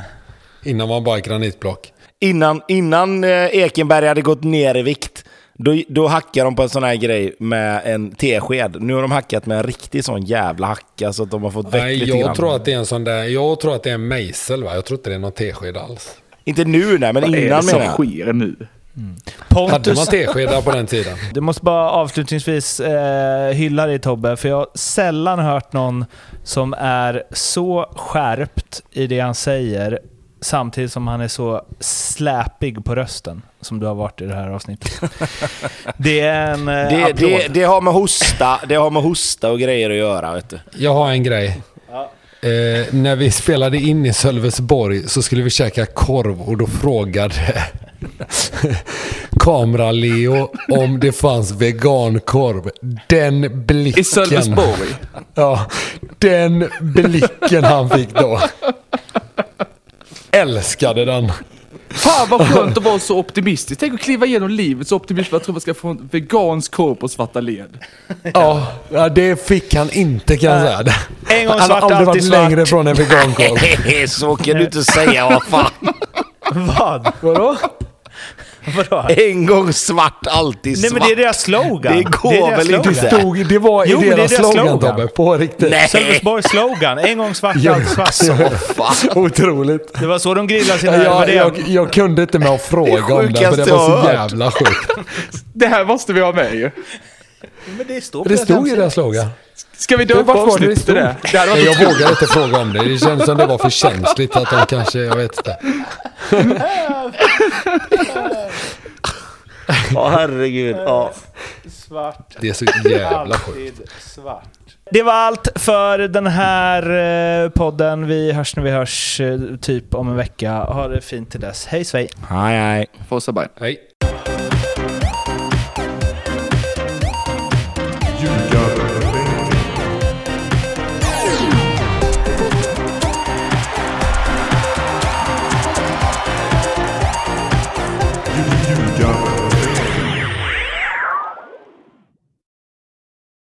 S3: Innan var bara granitblock.
S4: Innan, innan eh, Ekenberg hade gått ner i vikt, då, då hackade de på en sån här grej med en tesked. Nu har de hackat med en riktig sån jävla hacka så att de har fått väck
S3: Nej,
S4: lite
S3: jag
S4: grann.
S3: tror att det är en sån där, jag tror att det är en mejsel va? Jag tror inte det är någon tesked alls.
S4: Inte nu nej, men
S2: Vad är det
S4: innan
S2: som
S4: menar jag.
S2: sker nu?
S3: Hade man
S1: Pontus,
S3: teskedar på den tiden?
S1: du måste bara avslutningsvis eh, hylla dig Tobbe, för jag har sällan hört någon som är så skärpt i det han säger samtidigt som han är så släpig på rösten som du har varit i det här avsnittet. Det är en eh,
S4: Det, det, det, har med hosta, det har med hosta och grejer att göra. Vet du.
S3: Jag har en grej. Eh, när vi spelade in i Sölvesborg så skulle vi käka korv och då frågade Kamera-Leo om det fanns vegankorv. Den blicken.
S2: I Sölvesborg?
S3: Ja, den blicken han fick då. Älskade den.
S2: Fan vad skönt att vara så optimistisk. Tänk att kliva igenom livet så optimistisk för att tro att man ska få en vegansk korv på svarta led.
S3: Ja, ja, det fick han inte kan jag säga.
S1: En gång
S3: Han har
S1: svart,
S3: aldrig varit
S1: alltid svart.
S3: längre från en vegankorv.
S4: så kan du inte säga, vad fan.
S1: Vad?
S3: Vadå?
S1: Vadå?
S4: En gång svart, alltid
S1: Nej
S4: svart.
S1: men det är deras slogan.
S4: Det går
S1: är deras
S4: väl inte.
S3: Det, stod, det var
S1: Jo,
S3: i
S1: men det är
S3: deras
S1: deras
S3: slogan,
S1: slogan.
S3: Tobbe. På riktigt.
S4: Nej.
S1: Sölvesborgs slogan. En gång svart, alltid svart.
S3: Otroligt.
S1: Det var så de grillade sina...
S3: Jag,
S1: det det
S3: jag, jag kunde inte med att fråga om det, för det var så jävla sjukt.
S2: Det här måste vi ha med ju.
S1: Men det står på
S3: Det
S1: deras
S3: stod i deras slogan.
S2: Ska vi
S3: Det-
S2: döpa
S3: det det
S2: avsnittet till det? Det
S3: Nej,
S2: varit
S3: jag vågar inte fråga om det. Det känns som det var för känsligt att de kanske, jag vet inte.
S4: Ja, herregud. Ja.
S1: Svart.
S3: Det är så jävla sjukt.
S1: Alltid svart. Det var allt för den här eh, podden. Vi hörs när vi hörs, eh, typ om en vecka. Ha det fint till dess. Hej svej!
S4: Hej, hej.
S2: Forza Bayern.
S3: Hej.